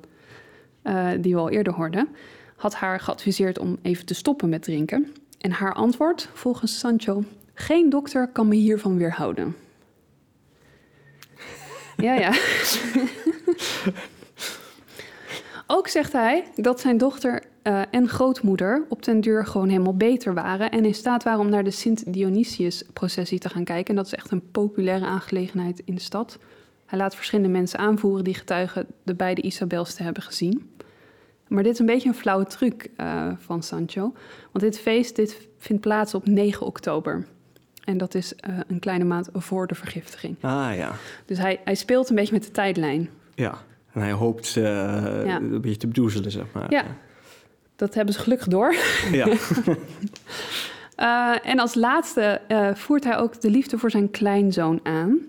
uh, die we al eerder hoorden, had haar geadviseerd om even te stoppen met drinken. En haar antwoord, volgens Sancho, geen dokter kan me hiervan weerhouden. Ja, ja. Ook zegt hij dat zijn dochter uh, en grootmoeder op den duur gewoon helemaal beter waren en in staat waren om naar de Sint-Dionysius-processie te gaan kijken. En dat is echt een populaire aangelegenheid in de stad. Hij laat verschillende mensen aanvoeren die getuigen de beide Isabels te hebben gezien. Maar dit is een beetje een flauwe truc uh, van Sancho. Want dit feest dit vindt plaats op 9 oktober. En dat is uh, een kleine maand voor de vergiftiging. Ah ja. Dus hij, hij speelt een beetje met de tijdlijn. Ja, en hij hoopt uh, ja. een beetje te bedoezelen, zeg maar. Ja, dat hebben ze gelukkig door. Ja. uh, en als laatste voert hij ook de liefde voor zijn kleinzoon aan.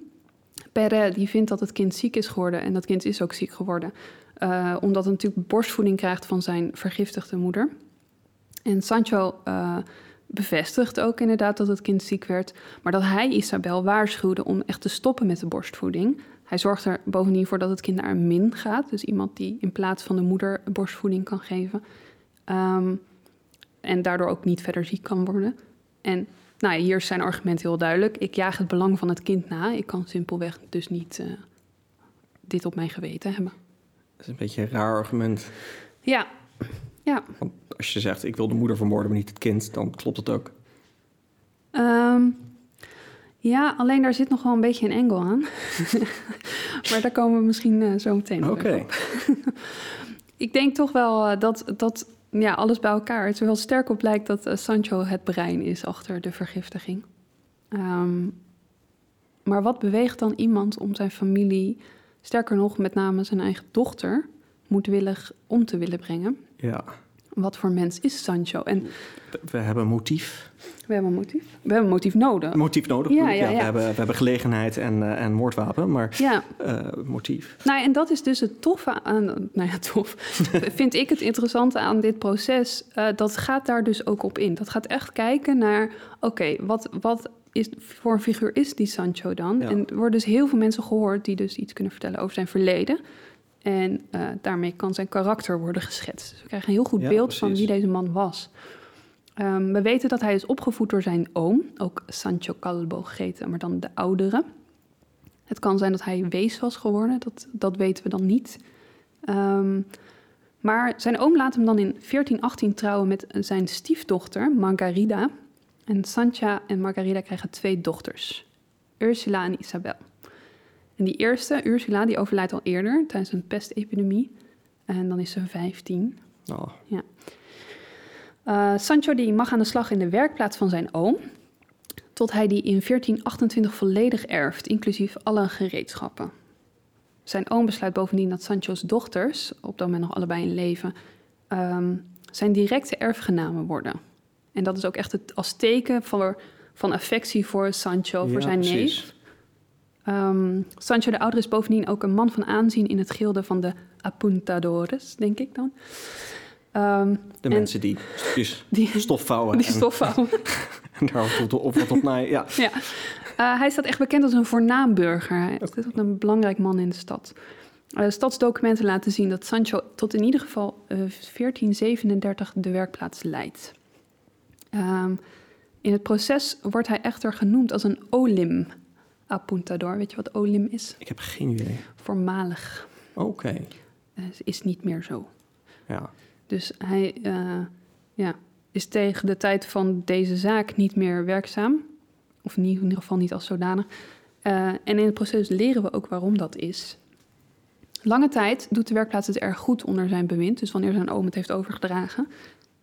Perret die vindt dat het kind ziek is geworden en dat kind is ook ziek geworden. Omdat het natuurlijk borstvoeding krijgt van zijn vergiftigde moeder. En Sancho bevestigt ook inderdaad dat het kind ziek werd, maar dat hij Isabel waarschuwde om echt te stoppen met de borstvoeding. Hij zorgt er bovendien voor dat het kind naar een min gaat, dus iemand die in plaats van de moeder borstvoeding kan geven. Um, en daardoor ook niet verder ziek kan worden. En nou ja, hier is zijn argument heel duidelijk. Ik jaag het belang van het kind na. Ik kan simpelweg dus niet uh, dit op mijn geweten hebben. Dat is een beetje een raar argument. Ja, ja. Want als je zegt, ik wil de moeder vermoorden, maar niet het kind, dan klopt het ook. Um, ja, alleen daar zit nog wel een beetje een engel aan. maar daar komen we misschien uh, zo meteen Oké. Okay. ik denk toch wel uh, dat, dat ja, alles bij elkaar. Het er wel sterk op lijkt dat uh, Sancho het brein is achter de vergiftiging. Um, maar wat beweegt dan iemand om zijn familie, sterker nog, met name zijn eigen dochter, moedwillig om te willen brengen? Ja. Wat voor mens is Sancho? En we hebben een motief. We hebben een motief. We hebben een motief nodig. Motief nodig. Ja, ja, We, ja. hebben, we hebben gelegenheid en, uh, en moordwapen, maar Ja. uh, motief. Nou, en dat is dus het toffe aan, nou ja, tof, vind ik het interessante aan dit proces. Uh, dat gaat daar dus ook op in. Dat gaat echt kijken naar, oké, wat, wat is voor een figuur is die Sancho dan? Ja. En er worden dus heel veel mensen gehoord die dus iets kunnen vertellen over zijn verleden. En uh, daarmee kan zijn karakter worden geschetst. Dus we krijgen een heel goed Ja, beeld van wie deze man was. Ehm, we weten dat hij is opgevoed door zijn oom, ook Sancho Calvo gegeten, maar dan de oudere. Het kan zijn dat hij wees was geworden, dat, dat weten we dan niet. Ehm, maar zijn oom laat hem dan in 1418 trouwen met zijn stiefdochter, Margarida. En Sancha en Margarida krijgen twee dochters, Ursula en Isabel. En die eerste, Ursula, die overlijdt al eerder tijdens een pestepidemie. En dan is ze 15. Oh, Ja. Eh, Sancho die mag aan de slag in de werkplaats van zijn oom, tot hij die in 1428 volledig erft, inclusief alle gereedschappen. Zijn oom besluit bovendien dat Sancho's dochters, op dat moment nog allebei in leven, ehm, zijn directe erfgenamen worden. En dat is ook echt het, als teken van, van affectie voor Sancho, voor zijn neef. Ehm, Sancho de Ouder is bovendien ook een man van aanzien in het gilde van de apuntadores, denk ik dan. Ehm, De En- mensen die stukjes die, die en, stofvouwen. en daar of wat op naaien. Ja, ja. Eh, hij staat echt bekend als een voornaam burger. Hij is ook een belangrijk man in de stad. Eh, stadsdocumenten laten zien dat Sancho tot in ieder geval eh, 1437 de werkplaats leidt. Ehm, in het proces wordt hij echter genoemd als een olim apuntador. Weet je wat olim is? ik heb geen idee. Voormalig. Oké, Eh, is niet meer zo. ja. Dus hij eh, ja, is tegen de tijd van deze zaak niet meer werkzaam. Of in ieder geval niet als zodanig. Eh, en in het proces leren we ook waarom dat is. Lange tijd doet de werkplaats het erg goed onder zijn bewind. Dus wanneer zijn oom het heeft overgedragen.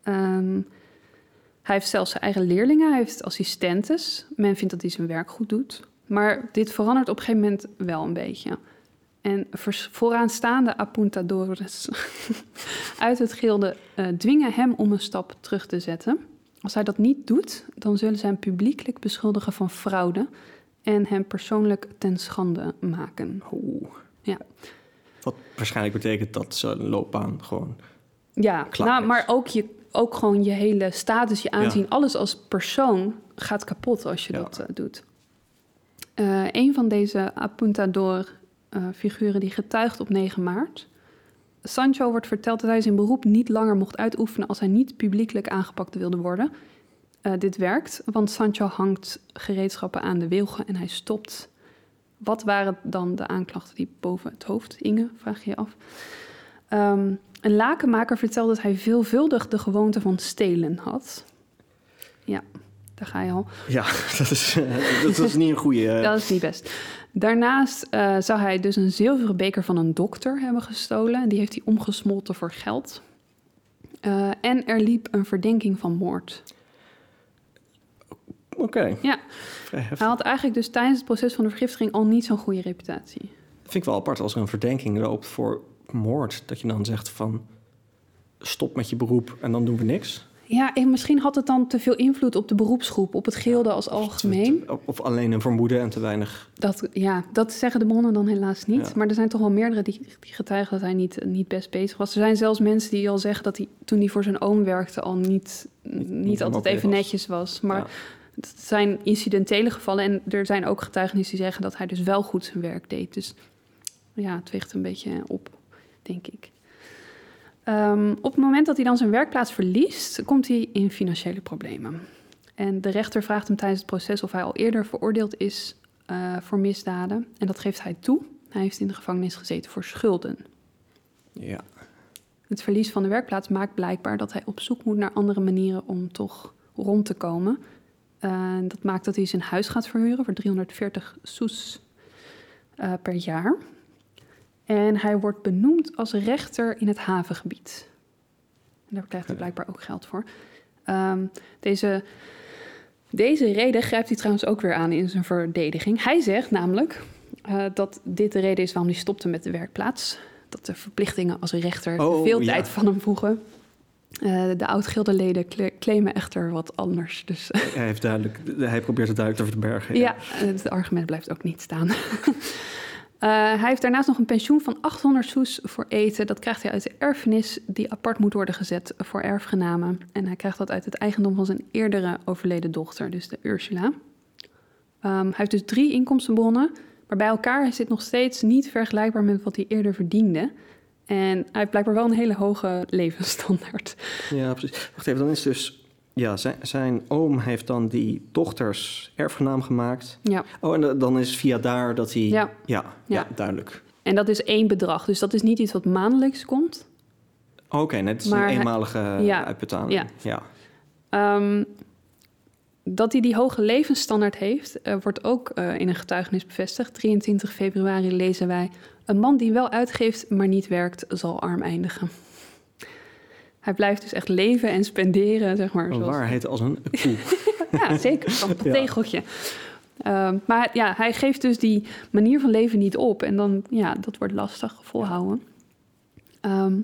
Ehm, hij heeft zelfs zijn eigen leerlingen. Hij heeft assistentes. Men vindt dat hij zijn werk goed doet. Maar dit verandert op een gegeven moment wel een beetje. En vooraanstaande apuntadores uit het gilde eh, dwingen hem om een stap terug te zetten. Als hij dat niet doet, dan zullen ze hem publiekelijk beschuldigen van fraude en hem persoonlijk ten schande maken. Oeh. Ja. Wat waarschijnlijk betekent dat zijn loopbaan gewoon... Ja, Klaar nou, maar ook, je, ook gewoon je hele status, je aanzien, alles als persoon gaat kapot als je Ja. dat eh, doet. Eh, een van deze apuntador-figuren die getuigt op 9 maart. Sancho wordt verteld dat hij zijn beroep niet langer mocht uitoefenen als hij niet publiekelijk aangepakt wilde worden. Eh, dit werkt, want Sancho hangt gereedschappen aan de wilgen en hij stopt. Wat waren dan de aanklachten die boven het hoofd hingen, vraag je je af. Ehm, een lakenmaker vertelde dat hij veelvuldig de gewoonte van stelen had. Ja, daar ga je al. Ja, dat is, eh, dat is niet een goede... eh, Dat is niet best. Daarnaast eh, zou hij dus een zilveren beker van een dokter hebben gestolen. Die heeft hij omgesmolten voor geld. En er liep een verdenking van moord. Oké. Ja. Hij had eigenlijk dus tijdens het proces van de vergiftiging al niet zo'n goede reputatie. vind ik wel apart als er een verdenking loopt voor moord. Dat je dan zegt van stop met je beroep en dan doen we niks. Ja, en misschien had het dan te veel invloed op de beroepsgroep, op het gilde als algemeen. Of, alleen een vermoeden en te weinig. Dat, ja, dat zeggen de bronnen dan helaas niet. Ja. Maar er zijn toch wel meerdere die, die getuigen dat hij niet, niet best bezig was. Er zijn zelfs mensen die al zeggen dat hij toen hij voor zijn oom werkte al niet, niet, niet altijd even was. netjes was. Maar Ja. het zijn incidentele gevallen. En er zijn ook getuigenissen die zeggen dat hij dus wel goed zijn werk deed. Dus ja, het weegt een beetje op, denk ik. Ehm, op het moment dat hij dan zijn werkplaats verliest, komt hij in financiële problemen. En de rechter vraagt hem tijdens het proces of hij al eerder veroordeeld is eh, voor misdaden. En dat geeft hij toe. Hij heeft in de gevangenis gezeten voor schulden. Ja. Het verlies van de werkplaats maakt blijkbaar dat hij op zoek moet naar andere manieren om toch rond te komen. Eh, dat maakt dat hij zijn huis gaat verhuren voor 340 sous eh, per jaar. En hij wordt benoemd als rechter in het havengebied. En daar krijgt hij blijkbaar ook geld voor. Ehm, deze, deze reden grijpt hij trouwens ook weer aan in zijn verdediging. Hij zegt namelijk eh, dat dit de reden is waarom hij stopte met de werkplaats. Dat de verplichtingen als rechter te Oh, veel ja. tijd van hem vroegen. Eh, de oud-gildeleden cla- claimen echter wat anders. Dus Hij, heeft duidelijk, hij probeert het duidelijk te verbergen. ja, het argument blijft ook niet staan. Eh, hij heeft daarnaast nog een pensioen van 800 sous voor eten. Dat krijgt hij uit de erfenis die apart moet worden gezet voor erfgenamen. En hij krijgt dat uit het eigendom van zijn eerdere overleden dochter, dus de Ursula. Ehm, hij heeft dus drie inkomstenbronnen, maar bij elkaar is dit nog steeds niet vergelijkbaar met wat hij eerder verdiende. En hij heeft blijkbaar wel een hele hoge levensstandaard. Ja, precies. Wacht even, dan is dus Ja, zijn, zijn oom heeft dan die dochters erfgenaam gemaakt. Ja. Oh, en dan is via daar dat hij... Ja. Ja, ja, Ja. duidelijk. En dat is één bedrag, dus dat is niet iets wat maandelijks komt. Oké, net is Maar een hij- eenmalige Ja, uitbetaling. ja. ja. Ehm, dat hij die hoge levensstandaard heeft, eh, wordt ook eh, in een getuigenis bevestigd. 23 februari lezen wij: Een man die wel uitgeeft, maar niet werkt, zal arm eindigen. Hij blijft dus echt leven en spenderen, zeg maar. Een zoals- waarheid als een koe. Ja, zeker. Van het Ja. tegeltje. Ehm, maar ja, hij geeft dus die manier van leven niet op. En dan, ja, dat wordt lastig volhouden. Ehm,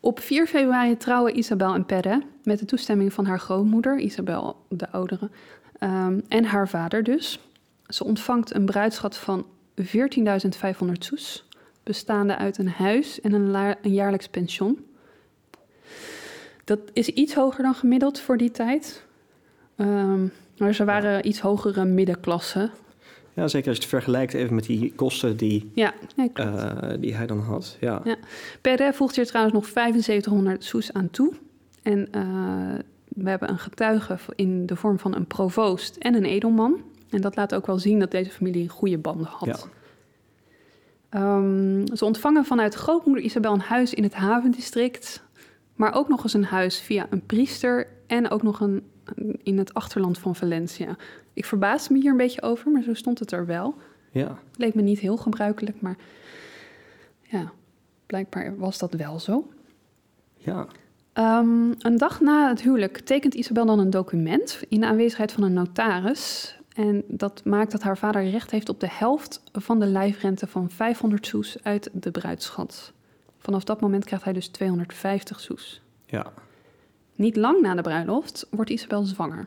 op 4 februari trouwen Isabel en Perre met de toestemming van haar grootmoeder, Isabel de oudere, ehm, en haar vader dus. Ze ontvangt een bruidschat van 14.500 sous, bestaande uit een huis en een, een jaarlijks pension. Dat is iets hoger dan gemiddeld voor die tijd. Ehm, maar ze waren iets hogere middenklasse. Ja, zeker als je het vergelijkt even met die kosten die, Ja, nee, eh, die hij dan had. Ja. Ja. Perret voegt hier trouwens nog 7500 sous aan toe. En eh, we hebben een getuige in de vorm van een provoost en een edelman. En dat laat ook wel zien dat deze familie goede banden had. Ja. Ehm, ze ontvangen vanuit grootmoeder Isabel een huis in het havendistrict. Maar ook nog eens een huis via een priester en ook nog een in het achterland van Valencia. Ik verbaasde me hier een beetje over, maar zo stond het er wel. ja. Leek me niet heel gebruikelijk, maar ja, blijkbaar was dat wel zo. ja. Ehm, een dag na het huwelijk tekent Isabel dan een document in de aanwezigheid van een notaris. En dat maakt dat haar vader recht heeft op de helft van de lijfrente van 500 sous uit de bruidsschat. Vanaf dat moment krijgt hij dus 250 sous. ja. Niet lang na de bruiloft wordt Isabel zwanger.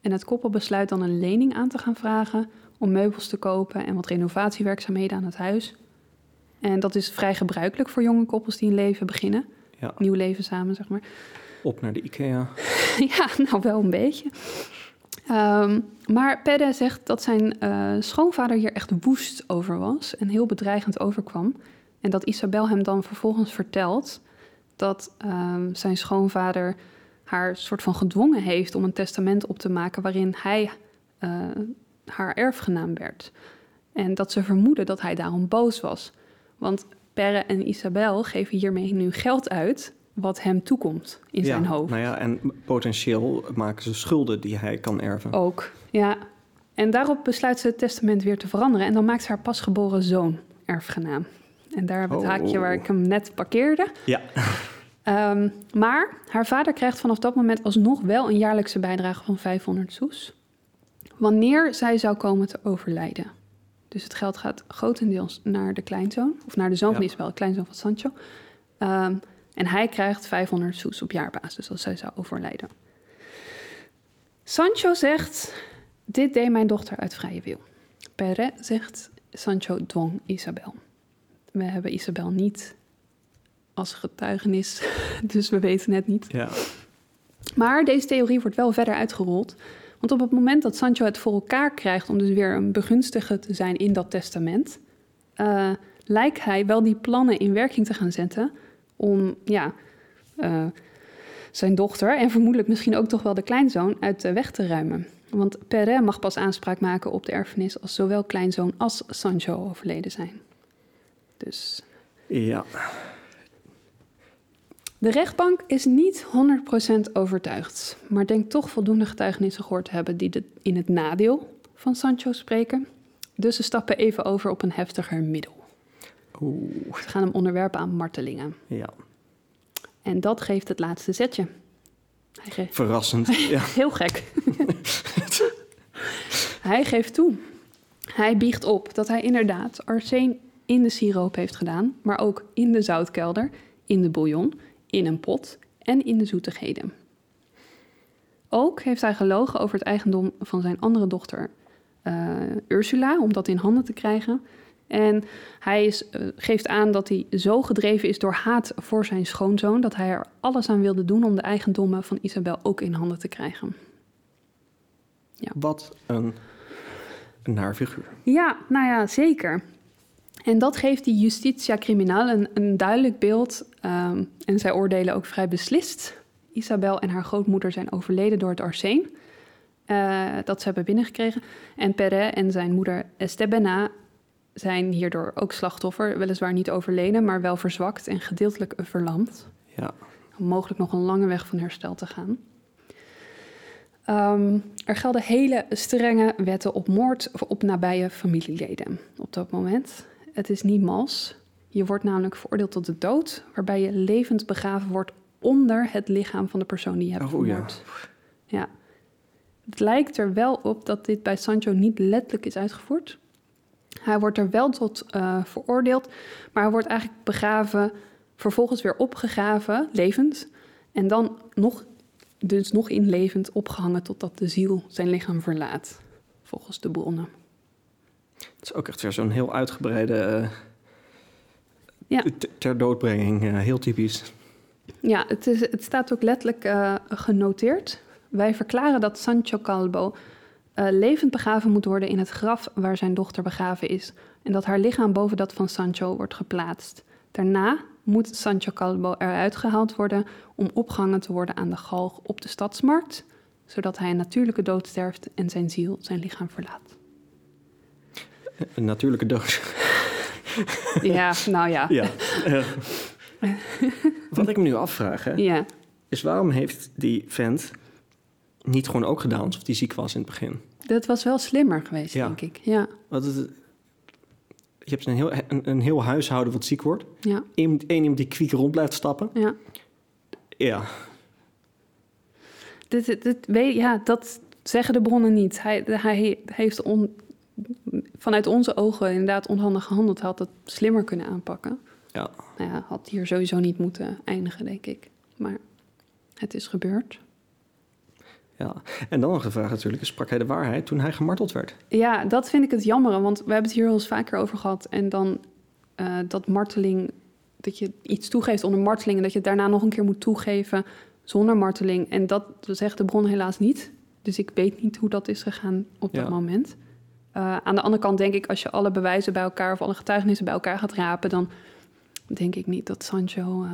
En het koppel besluit dan een lening aan te gaan vragen om meubels te kopen en wat renovatiewerkzaamheden aan het huis. En dat is vrij gebruikelijk voor jonge koppels die een leven beginnen. ja. Nieuw leven samen, zeg maar. Op naar de IKEA. ja, nou wel een beetje. Ehm, maar Pedde zegt dat zijn eh, schoonvader hier echt woest over was en heel bedreigend overkwam. En dat Isabel hem dan vervolgens vertelt dat ehm, zijn schoonvader haar soort van gedwongen heeft om een testament op te maken waarin hij eh, haar erfgenaam werd. En dat ze vermoeden dat hij daarom boos was. Want Perre en Isabel geven hiermee nu geld uit wat hem toekomt in ja. zijn hoofd. Nou ja, en potentieel maken ze schulden die hij kan erven. Ook, ja. En daarop besluit ze het testament weer te veranderen. En dan maakt ze haar pasgeboren zoon erfgenaam. En daar hebben we het Oh. haakje waar ik hem net parkeerde. Ja. Ehm, maar haar vader krijgt vanaf dat moment alsnog wel een jaarlijkse bijdrage van 500 sous. Wanneer zij zou komen te overlijden. Dus het geld gaat grotendeels naar de kleinzoon. Of naar de zoon van Ja. Isabel, de kleinzoon van Sancho. Ehm, en hij krijgt 500 sous op jaarbasis als zij zou overlijden. Sancho zegt, dit deed mijn dochter uit vrije wil. Perret zegt, Sancho dwong Isabel. We hebben Isabel niet als getuigenis, dus we weten het niet. Ja. Maar deze theorie wordt wel verder uitgerold. Want op het moment dat Sancho het voor elkaar krijgt om dus weer een begunstige te zijn in dat testament, eh, lijkt hij wel die plannen in werking te gaan zetten om ja, eh, zijn dochter en vermoedelijk misschien ook toch wel de kleinzoon uit de weg te ruimen. Want Perret mag pas aanspraak maken op de erfenis als zowel kleinzoon als Sancho overleden zijn. Dus Ja. De rechtbank is niet 100% overtuigd, maar denkt toch voldoende getuigenissen gehoord te hebben die de, in het nadeel van Sancho spreken. Dus ze stappen even over op een heftiger middel. Oeh. Ze gaan hem onderwerpen aan martelingen. Ja. En dat geeft het laatste zetje. Hij ge- Verrassend. Ja. Heel gek. hij geeft toe. Hij biegt op dat hij inderdaad arsen in de siroop heeft gedaan, maar ook in de zoutkelder, in de bouillon, in een pot en in de zoetigheden. Ook heeft hij gelogen over het eigendom van zijn andere dochter eh, Ursula, om dat in handen te krijgen. En hij is, eh, geeft aan dat hij zo gedreven is door haat voor zijn schoonzoon dat hij er alles aan wilde doen om de eigendommen van Isabel ook in handen te krijgen. Wat een, een naar figuur. Ja, nou ja, zeker. En dat geeft die Justitia Criminal een, een duidelijk beeld. ehm, en zij oordelen ook vrij beslist Isabel en haar grootmoeder zijn overleden door het arseen eh, dat ze hebben binnengekregen. En Perret en zijn moeder Estebena zijn hierdoor ook slachtoffer. Weliswaar niet overleden, maar wel verzwakt en gedeeltelijk verlamd. Ja. Mogelijk nog een lange weg van herstel te gaan. Ehm, er gelden hele strenge wetten op moord op nabije familieleden op dat moment. Het is niet mals. Je wordt namelijk veroordeeld tot de dood, waarbij je levend begraven wordt onder het lichaam van de persoon die je hebt Oh, ja. vermoord. ja. Het lijkt er wel op dat dit bij Sancho niet letterlijk is uitgevoerd. Hij wordt er wel tot eh, veroordeeld, maar hij wordt eigenlijk begraven, vervolgens weer opgegraven, levend. En dan nog, dus nog in levend opgehangen totdat de ziel zijn lichaam verlaat, volgens de bronnen. Het is ook echt weer zo'n heel uitgebreide eh, Ja. ter doodbrenging. eh, heel typisch. Ja, het, is, het staat ook letterlijk eh, genoteerd. Wij verklaren dat Sancho Calvo eh, levend begraven moet worden in het graf waar zijn dochter begraven is. En dat haar lichaam boven dat van Sancho wordt geplaatst. Daarna moet Sancho Calvo eruit gehaald worden om opgehangen te worden aan de galg op de stadsmarkt, zodat hij een natuurlijke dood sterft en zijn ziel zijn lichaam verlaat. Een natuurlijke dood. Ja, nou ja. ja. wat ik me nu afvraag, hè, Ja, is waarom heeft die vent niet gewoon ook gedaan alsof hij ziek was in het begin? dat was wel slimmer geweest, Ja. denk ik. Ja, Want het, je hebt een heel, een, een heel huishouden wat ziek wordt. ja, Eén iemand die kwiek rond blijft stappen. ja. Ja, Dit, dit, dit weet, ja, dat zeggen de bronnen niet. Hij, hij heeft on, vanuit onze ogen inderdaad onhandig gehandeld. Had het slimmer kunnen aanpakken. ja. Nou ja, had hier sowieso niet moeten eindigen, denk ik. Maar het is gebeurd. ja. En dan nog de vraag natuurlijk, sprak hij de waarheid toen hij gemarteld werd? Ja, dat vind ik het jammer, want we hebben het hier wel eens vaker over gehad. En dan eh, dat marteling, dat je iets toegeeft onder marteling... en dat je het daarna nog een keer moet toegeven zonder marteling. En dat zegt de bron helaas niet. Dus ik weet niet hoe dat is gegaan op dat Ja. moment. Eh, aan de andere kant denk ik, als je alle bewijzen bij elkaar... of alle getuigenissen bij elkaar gaat rapen... dan denk ik niet dat Sancho eh,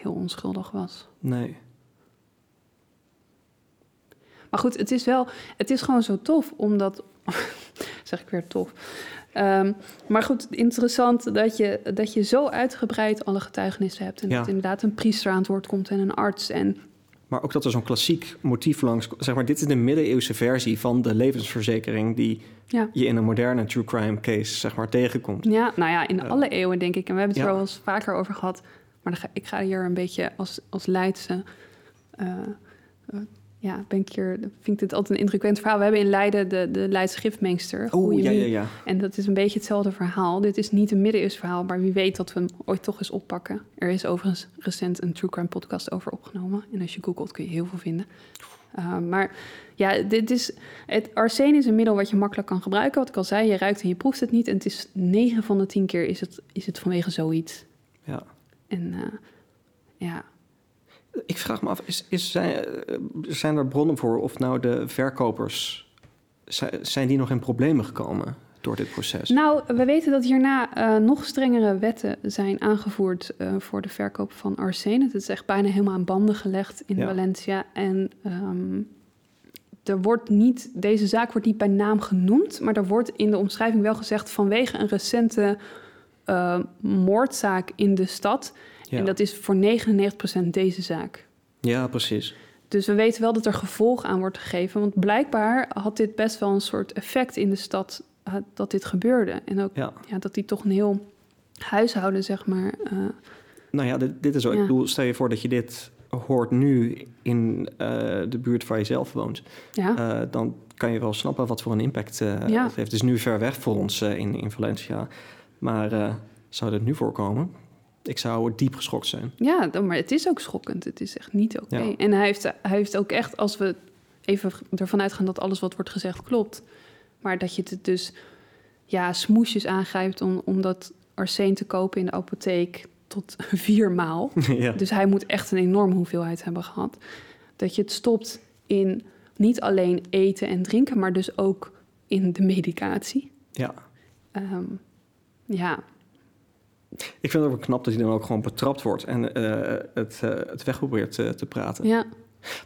heel onschuldig was. Nee. Maar goed, het is wel, het is gewoon zo tof, omdat, zeg ik weer tof. Ehm, maar goed, interessant dat je, dat je zo uitgebreid alle getuigenissen hebt. En Ja. dat inderdaad een priester aan het woord komt en een arts. En Maar ook dat er zo'n klassiek motief langs... Zeg maar, dit is de middeleeuwse versie van de levensverzekering... die ja, je in een moderne true crime case zeg maar, tegenkomt. ja, nou ja, in alle eeuwen denk ik. En we hebben het Ja. er wel eens vaker over gehad. Maar dan ga, ik ga hier een beetje als, als Leidse... eh, eh, ja, ben ik hier, vind ik dit altijd een indrukwekkend verhaal. We hebben in Leiden de, de Leidse gifmeester. Oeh, Goeie ja, ja, ja. En dat is een beetje hetzelfde verhaal. Dit is niet een middeleeuws verhaal, maar wie weet dat we hem ooit toch eens oppakken. Er is overigens recent een True Crime podcast over opgenomen. En als je googelt kun je heel veel vinden. Uh, maar ja, dit is, het arsen is een middel wat je makkelijk kan gebruiken. Wat ik al zei, je ruikt en je proeft het niet. En het is 9 van de 10 keer is het, is het vanwege zoiets. ja. En uh, ja, Ik vraag me af, is, is, zijn, eh, zijn er bronnen voor of nou de verkopers... zi- zijn die nog in problemen gekomen door dit proces? Nou, we weten dat hierna uh, nog strengere wetten zijn aangevoerd uh, voor de verkoop van arsene. Het is echt bijna helemaal aan banden gelegd in Ja. Valencia. En um, er wordt niet, deze zaak wordt niet bij naam genoemd, maar er wordt in de omschrijving wel gezegd vanwege een recente uh, moordzaak in de stad. Ja. En dat is voor 99% deze zaak. Ja, precies. Dus we weten wel dat er gevolg aan wordt gegeven. Want blijkbaar had dit best wel een soort effect in de stad uh, dat dit gebeurde. En ook Ja. ja, dat die toch een heel huishouden, zeg maar. Uh, Nou ja, dit, dit is ook. Ja. Ik bedoel, stel je voor dat je dit hoort nu in eh, de buurt waar je zelf woont. ja. Eh, dan kan je wel snappen wat voor een impact eh, het heeft. Het is nu ver weg voor ons eh, in, in Valencia. Maar eh, zou dit nu voorkomen? Ik zou diep geschokt zijn. ja, dan- maar het is ook schokkend. Het is echt niet oké. Ja. En hij heeft, hij heeft ook echt, als we even ervan uitgaan dat alles wat wordt gezegd klopt. Maar dat je het dus ja, smoesjes aangrijpt om, om dat arseen te kopen in de apotheek tot vier maal. ja. Dus hij moet echt een enorme hoeveelheid hebben gehad. Dat je het stopt in niet alleen eten en drinken, maar dus ook in de medicatie. ja. Ehm, ja, Ik vind het ook knap dat hij dan ook gewoon betrapt wordt en eh, het, uh, het weg probeert te, te praten. Ja,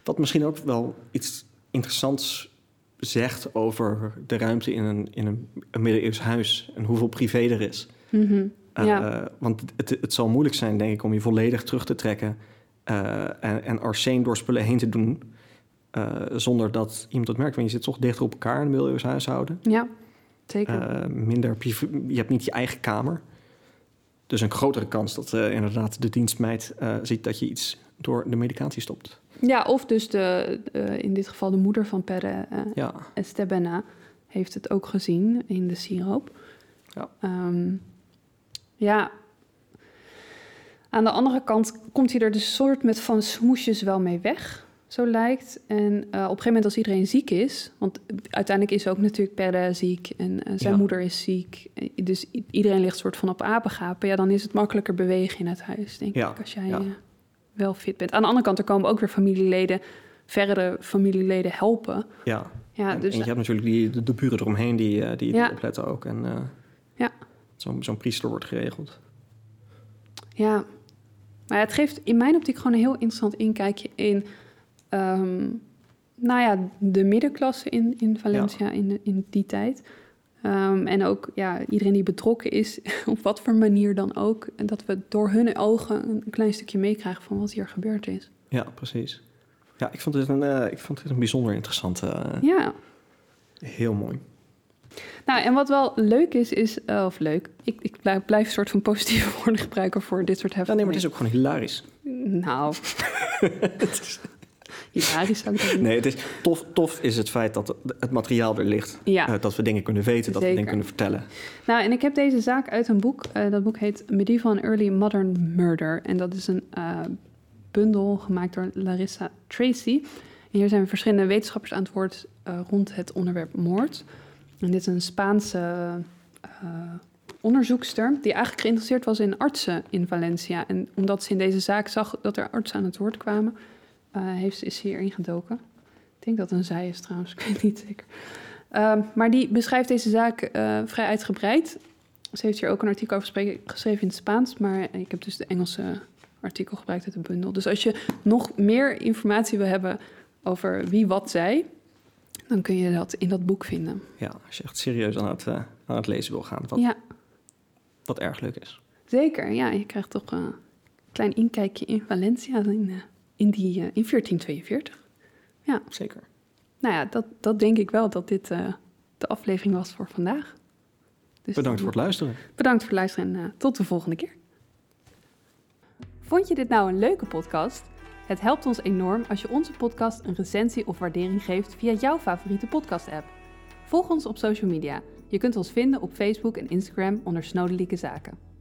Wat misschien ook wel iets interessants zegt over de ruimte in een, in een, een middeleeuws huis en hoeveel privé er is. Mhm. Uh, Ja. Want het, het zal moeilijk zijn, denk ik, om je volledig terug te trekken uh, en, en arceen door spullen heen te doen. Uh, zonder dat iemand het merkt. Want je zit toch dichter op elkaar in een middeleeuws huishouden. ja zeker. Minder je hebt niet je eigen kamer. Dus een grotere kans dat uh, inderdaad de dienstmeid uh, ziet dat je iets door de medicatie stopt. Ja, of dus de, in dit geval de moeder van Perre, uh, ja. Estebena, heeft het ook gezien in de siroop. Ja. Um, ja. Aan de andere kant komt hij er dus soort met van smoesjes wel mee weg, zo lijkt. En uh, op een gegeven moment als iedereen ziek is, want uiteindelijk is ook natuurlijk Perre ziek en uh, zijn ja. moeder is ziek. Dus iedereen ligt soort van op apengapen. Ja, dan is het makkelijker bewegen in het huis, denk ja. ik, als jij ja. uh, wel fit bent. Aan de andere kant, er komen ook weer familieleden, verdere familieleden helpen. Ja, ja en, dus, en je hebt natuurlijk die, de, de buren eromheen die, eh, die Ja. opletten ook. En ja. zo'n zo'n priester wordt geregeld. Ja, maar het geeft in mijn optiek gewoon een heel interessant inkijkje in, um, nou ja, de middenklasse in, in Valencia Ja. in, in die tijd. Um, en ook ja, iedereen die betrokken is, op wat voor manier dan ook. En dat we door hun ogen een klein stukje meekrijgen van wat hier gebeurd is. Ja, precies. Ja, ik vond dit een, uh, ik vond dit een bijzonder interessante. Uh, ja. Heel mooi. Nou, en wat wel leuk is, is, uh, of leuk, ik, ik blijf, blijf een soort van positieve woorden gebruiken voor dit soort heftige Ja, nee, maar het is ook gewoon hilarisch. Nou, hilarisch zou ik dat Nee, het is tof, tof is het feit dat het materiaal er ligt. Ja. Uh, dat we dingen kunnen weten, dat we dingen kunnen vertellen. Nou, en ik heb deze zaak uit een boek. Uh, dat boek heet Medieval and Early Modern Murder. En dat is een uh, bundel gemaakt door Larissa Tracy. En hier zijn verschillende wetenschappers aan het woord rond het onderwerp moord. En dit is een Spaanse onderzoekster die eigenlijk geïnteresseerd was in artsen in Valencia. En omdat ze in deze zaak zag dat er artsen aan het woord kwamen, heeft ze, is ze hierin gedoken. Ik denk dat het een zij is trouwens, ik weet niet zeker. Uh, maar die beschrijft deze zaak uh, vrij uitgebreid. Ze heeft hier ook een artikel over geschreven in het Spaans, maar ik heb dus de Engelse artikel gebruikt uit de bundel. Dus als je nog meer informatie wil hebben over wie wat zei, dan kun je dat in dat boek vinden. Ja, als je echt serieus aan het, uh, aan het lezen wil gaan, wat, ja. wat erg leuk is. Zeker, ja. Je krijgt toch een klein inkijkje in Valencia in, in, die, uh, in 1442. Ja. Zeker. Nou ja, dat, dat denk ik wel dat dit uh, de aflevering was voor vandaag. Dus bedankt dan, voor het luisteren. Bedankt voor het luisteren en tot de volgende keer. Vond je dit nou een leuke podcast? Het helpt ons enorm als je onze podcast een recensie of waardering geeft via jouw favoriete podcast-app. Volg ons op social media. Je kunt ons vinden op Facebook en Instagram onder Snodelijke Zaken.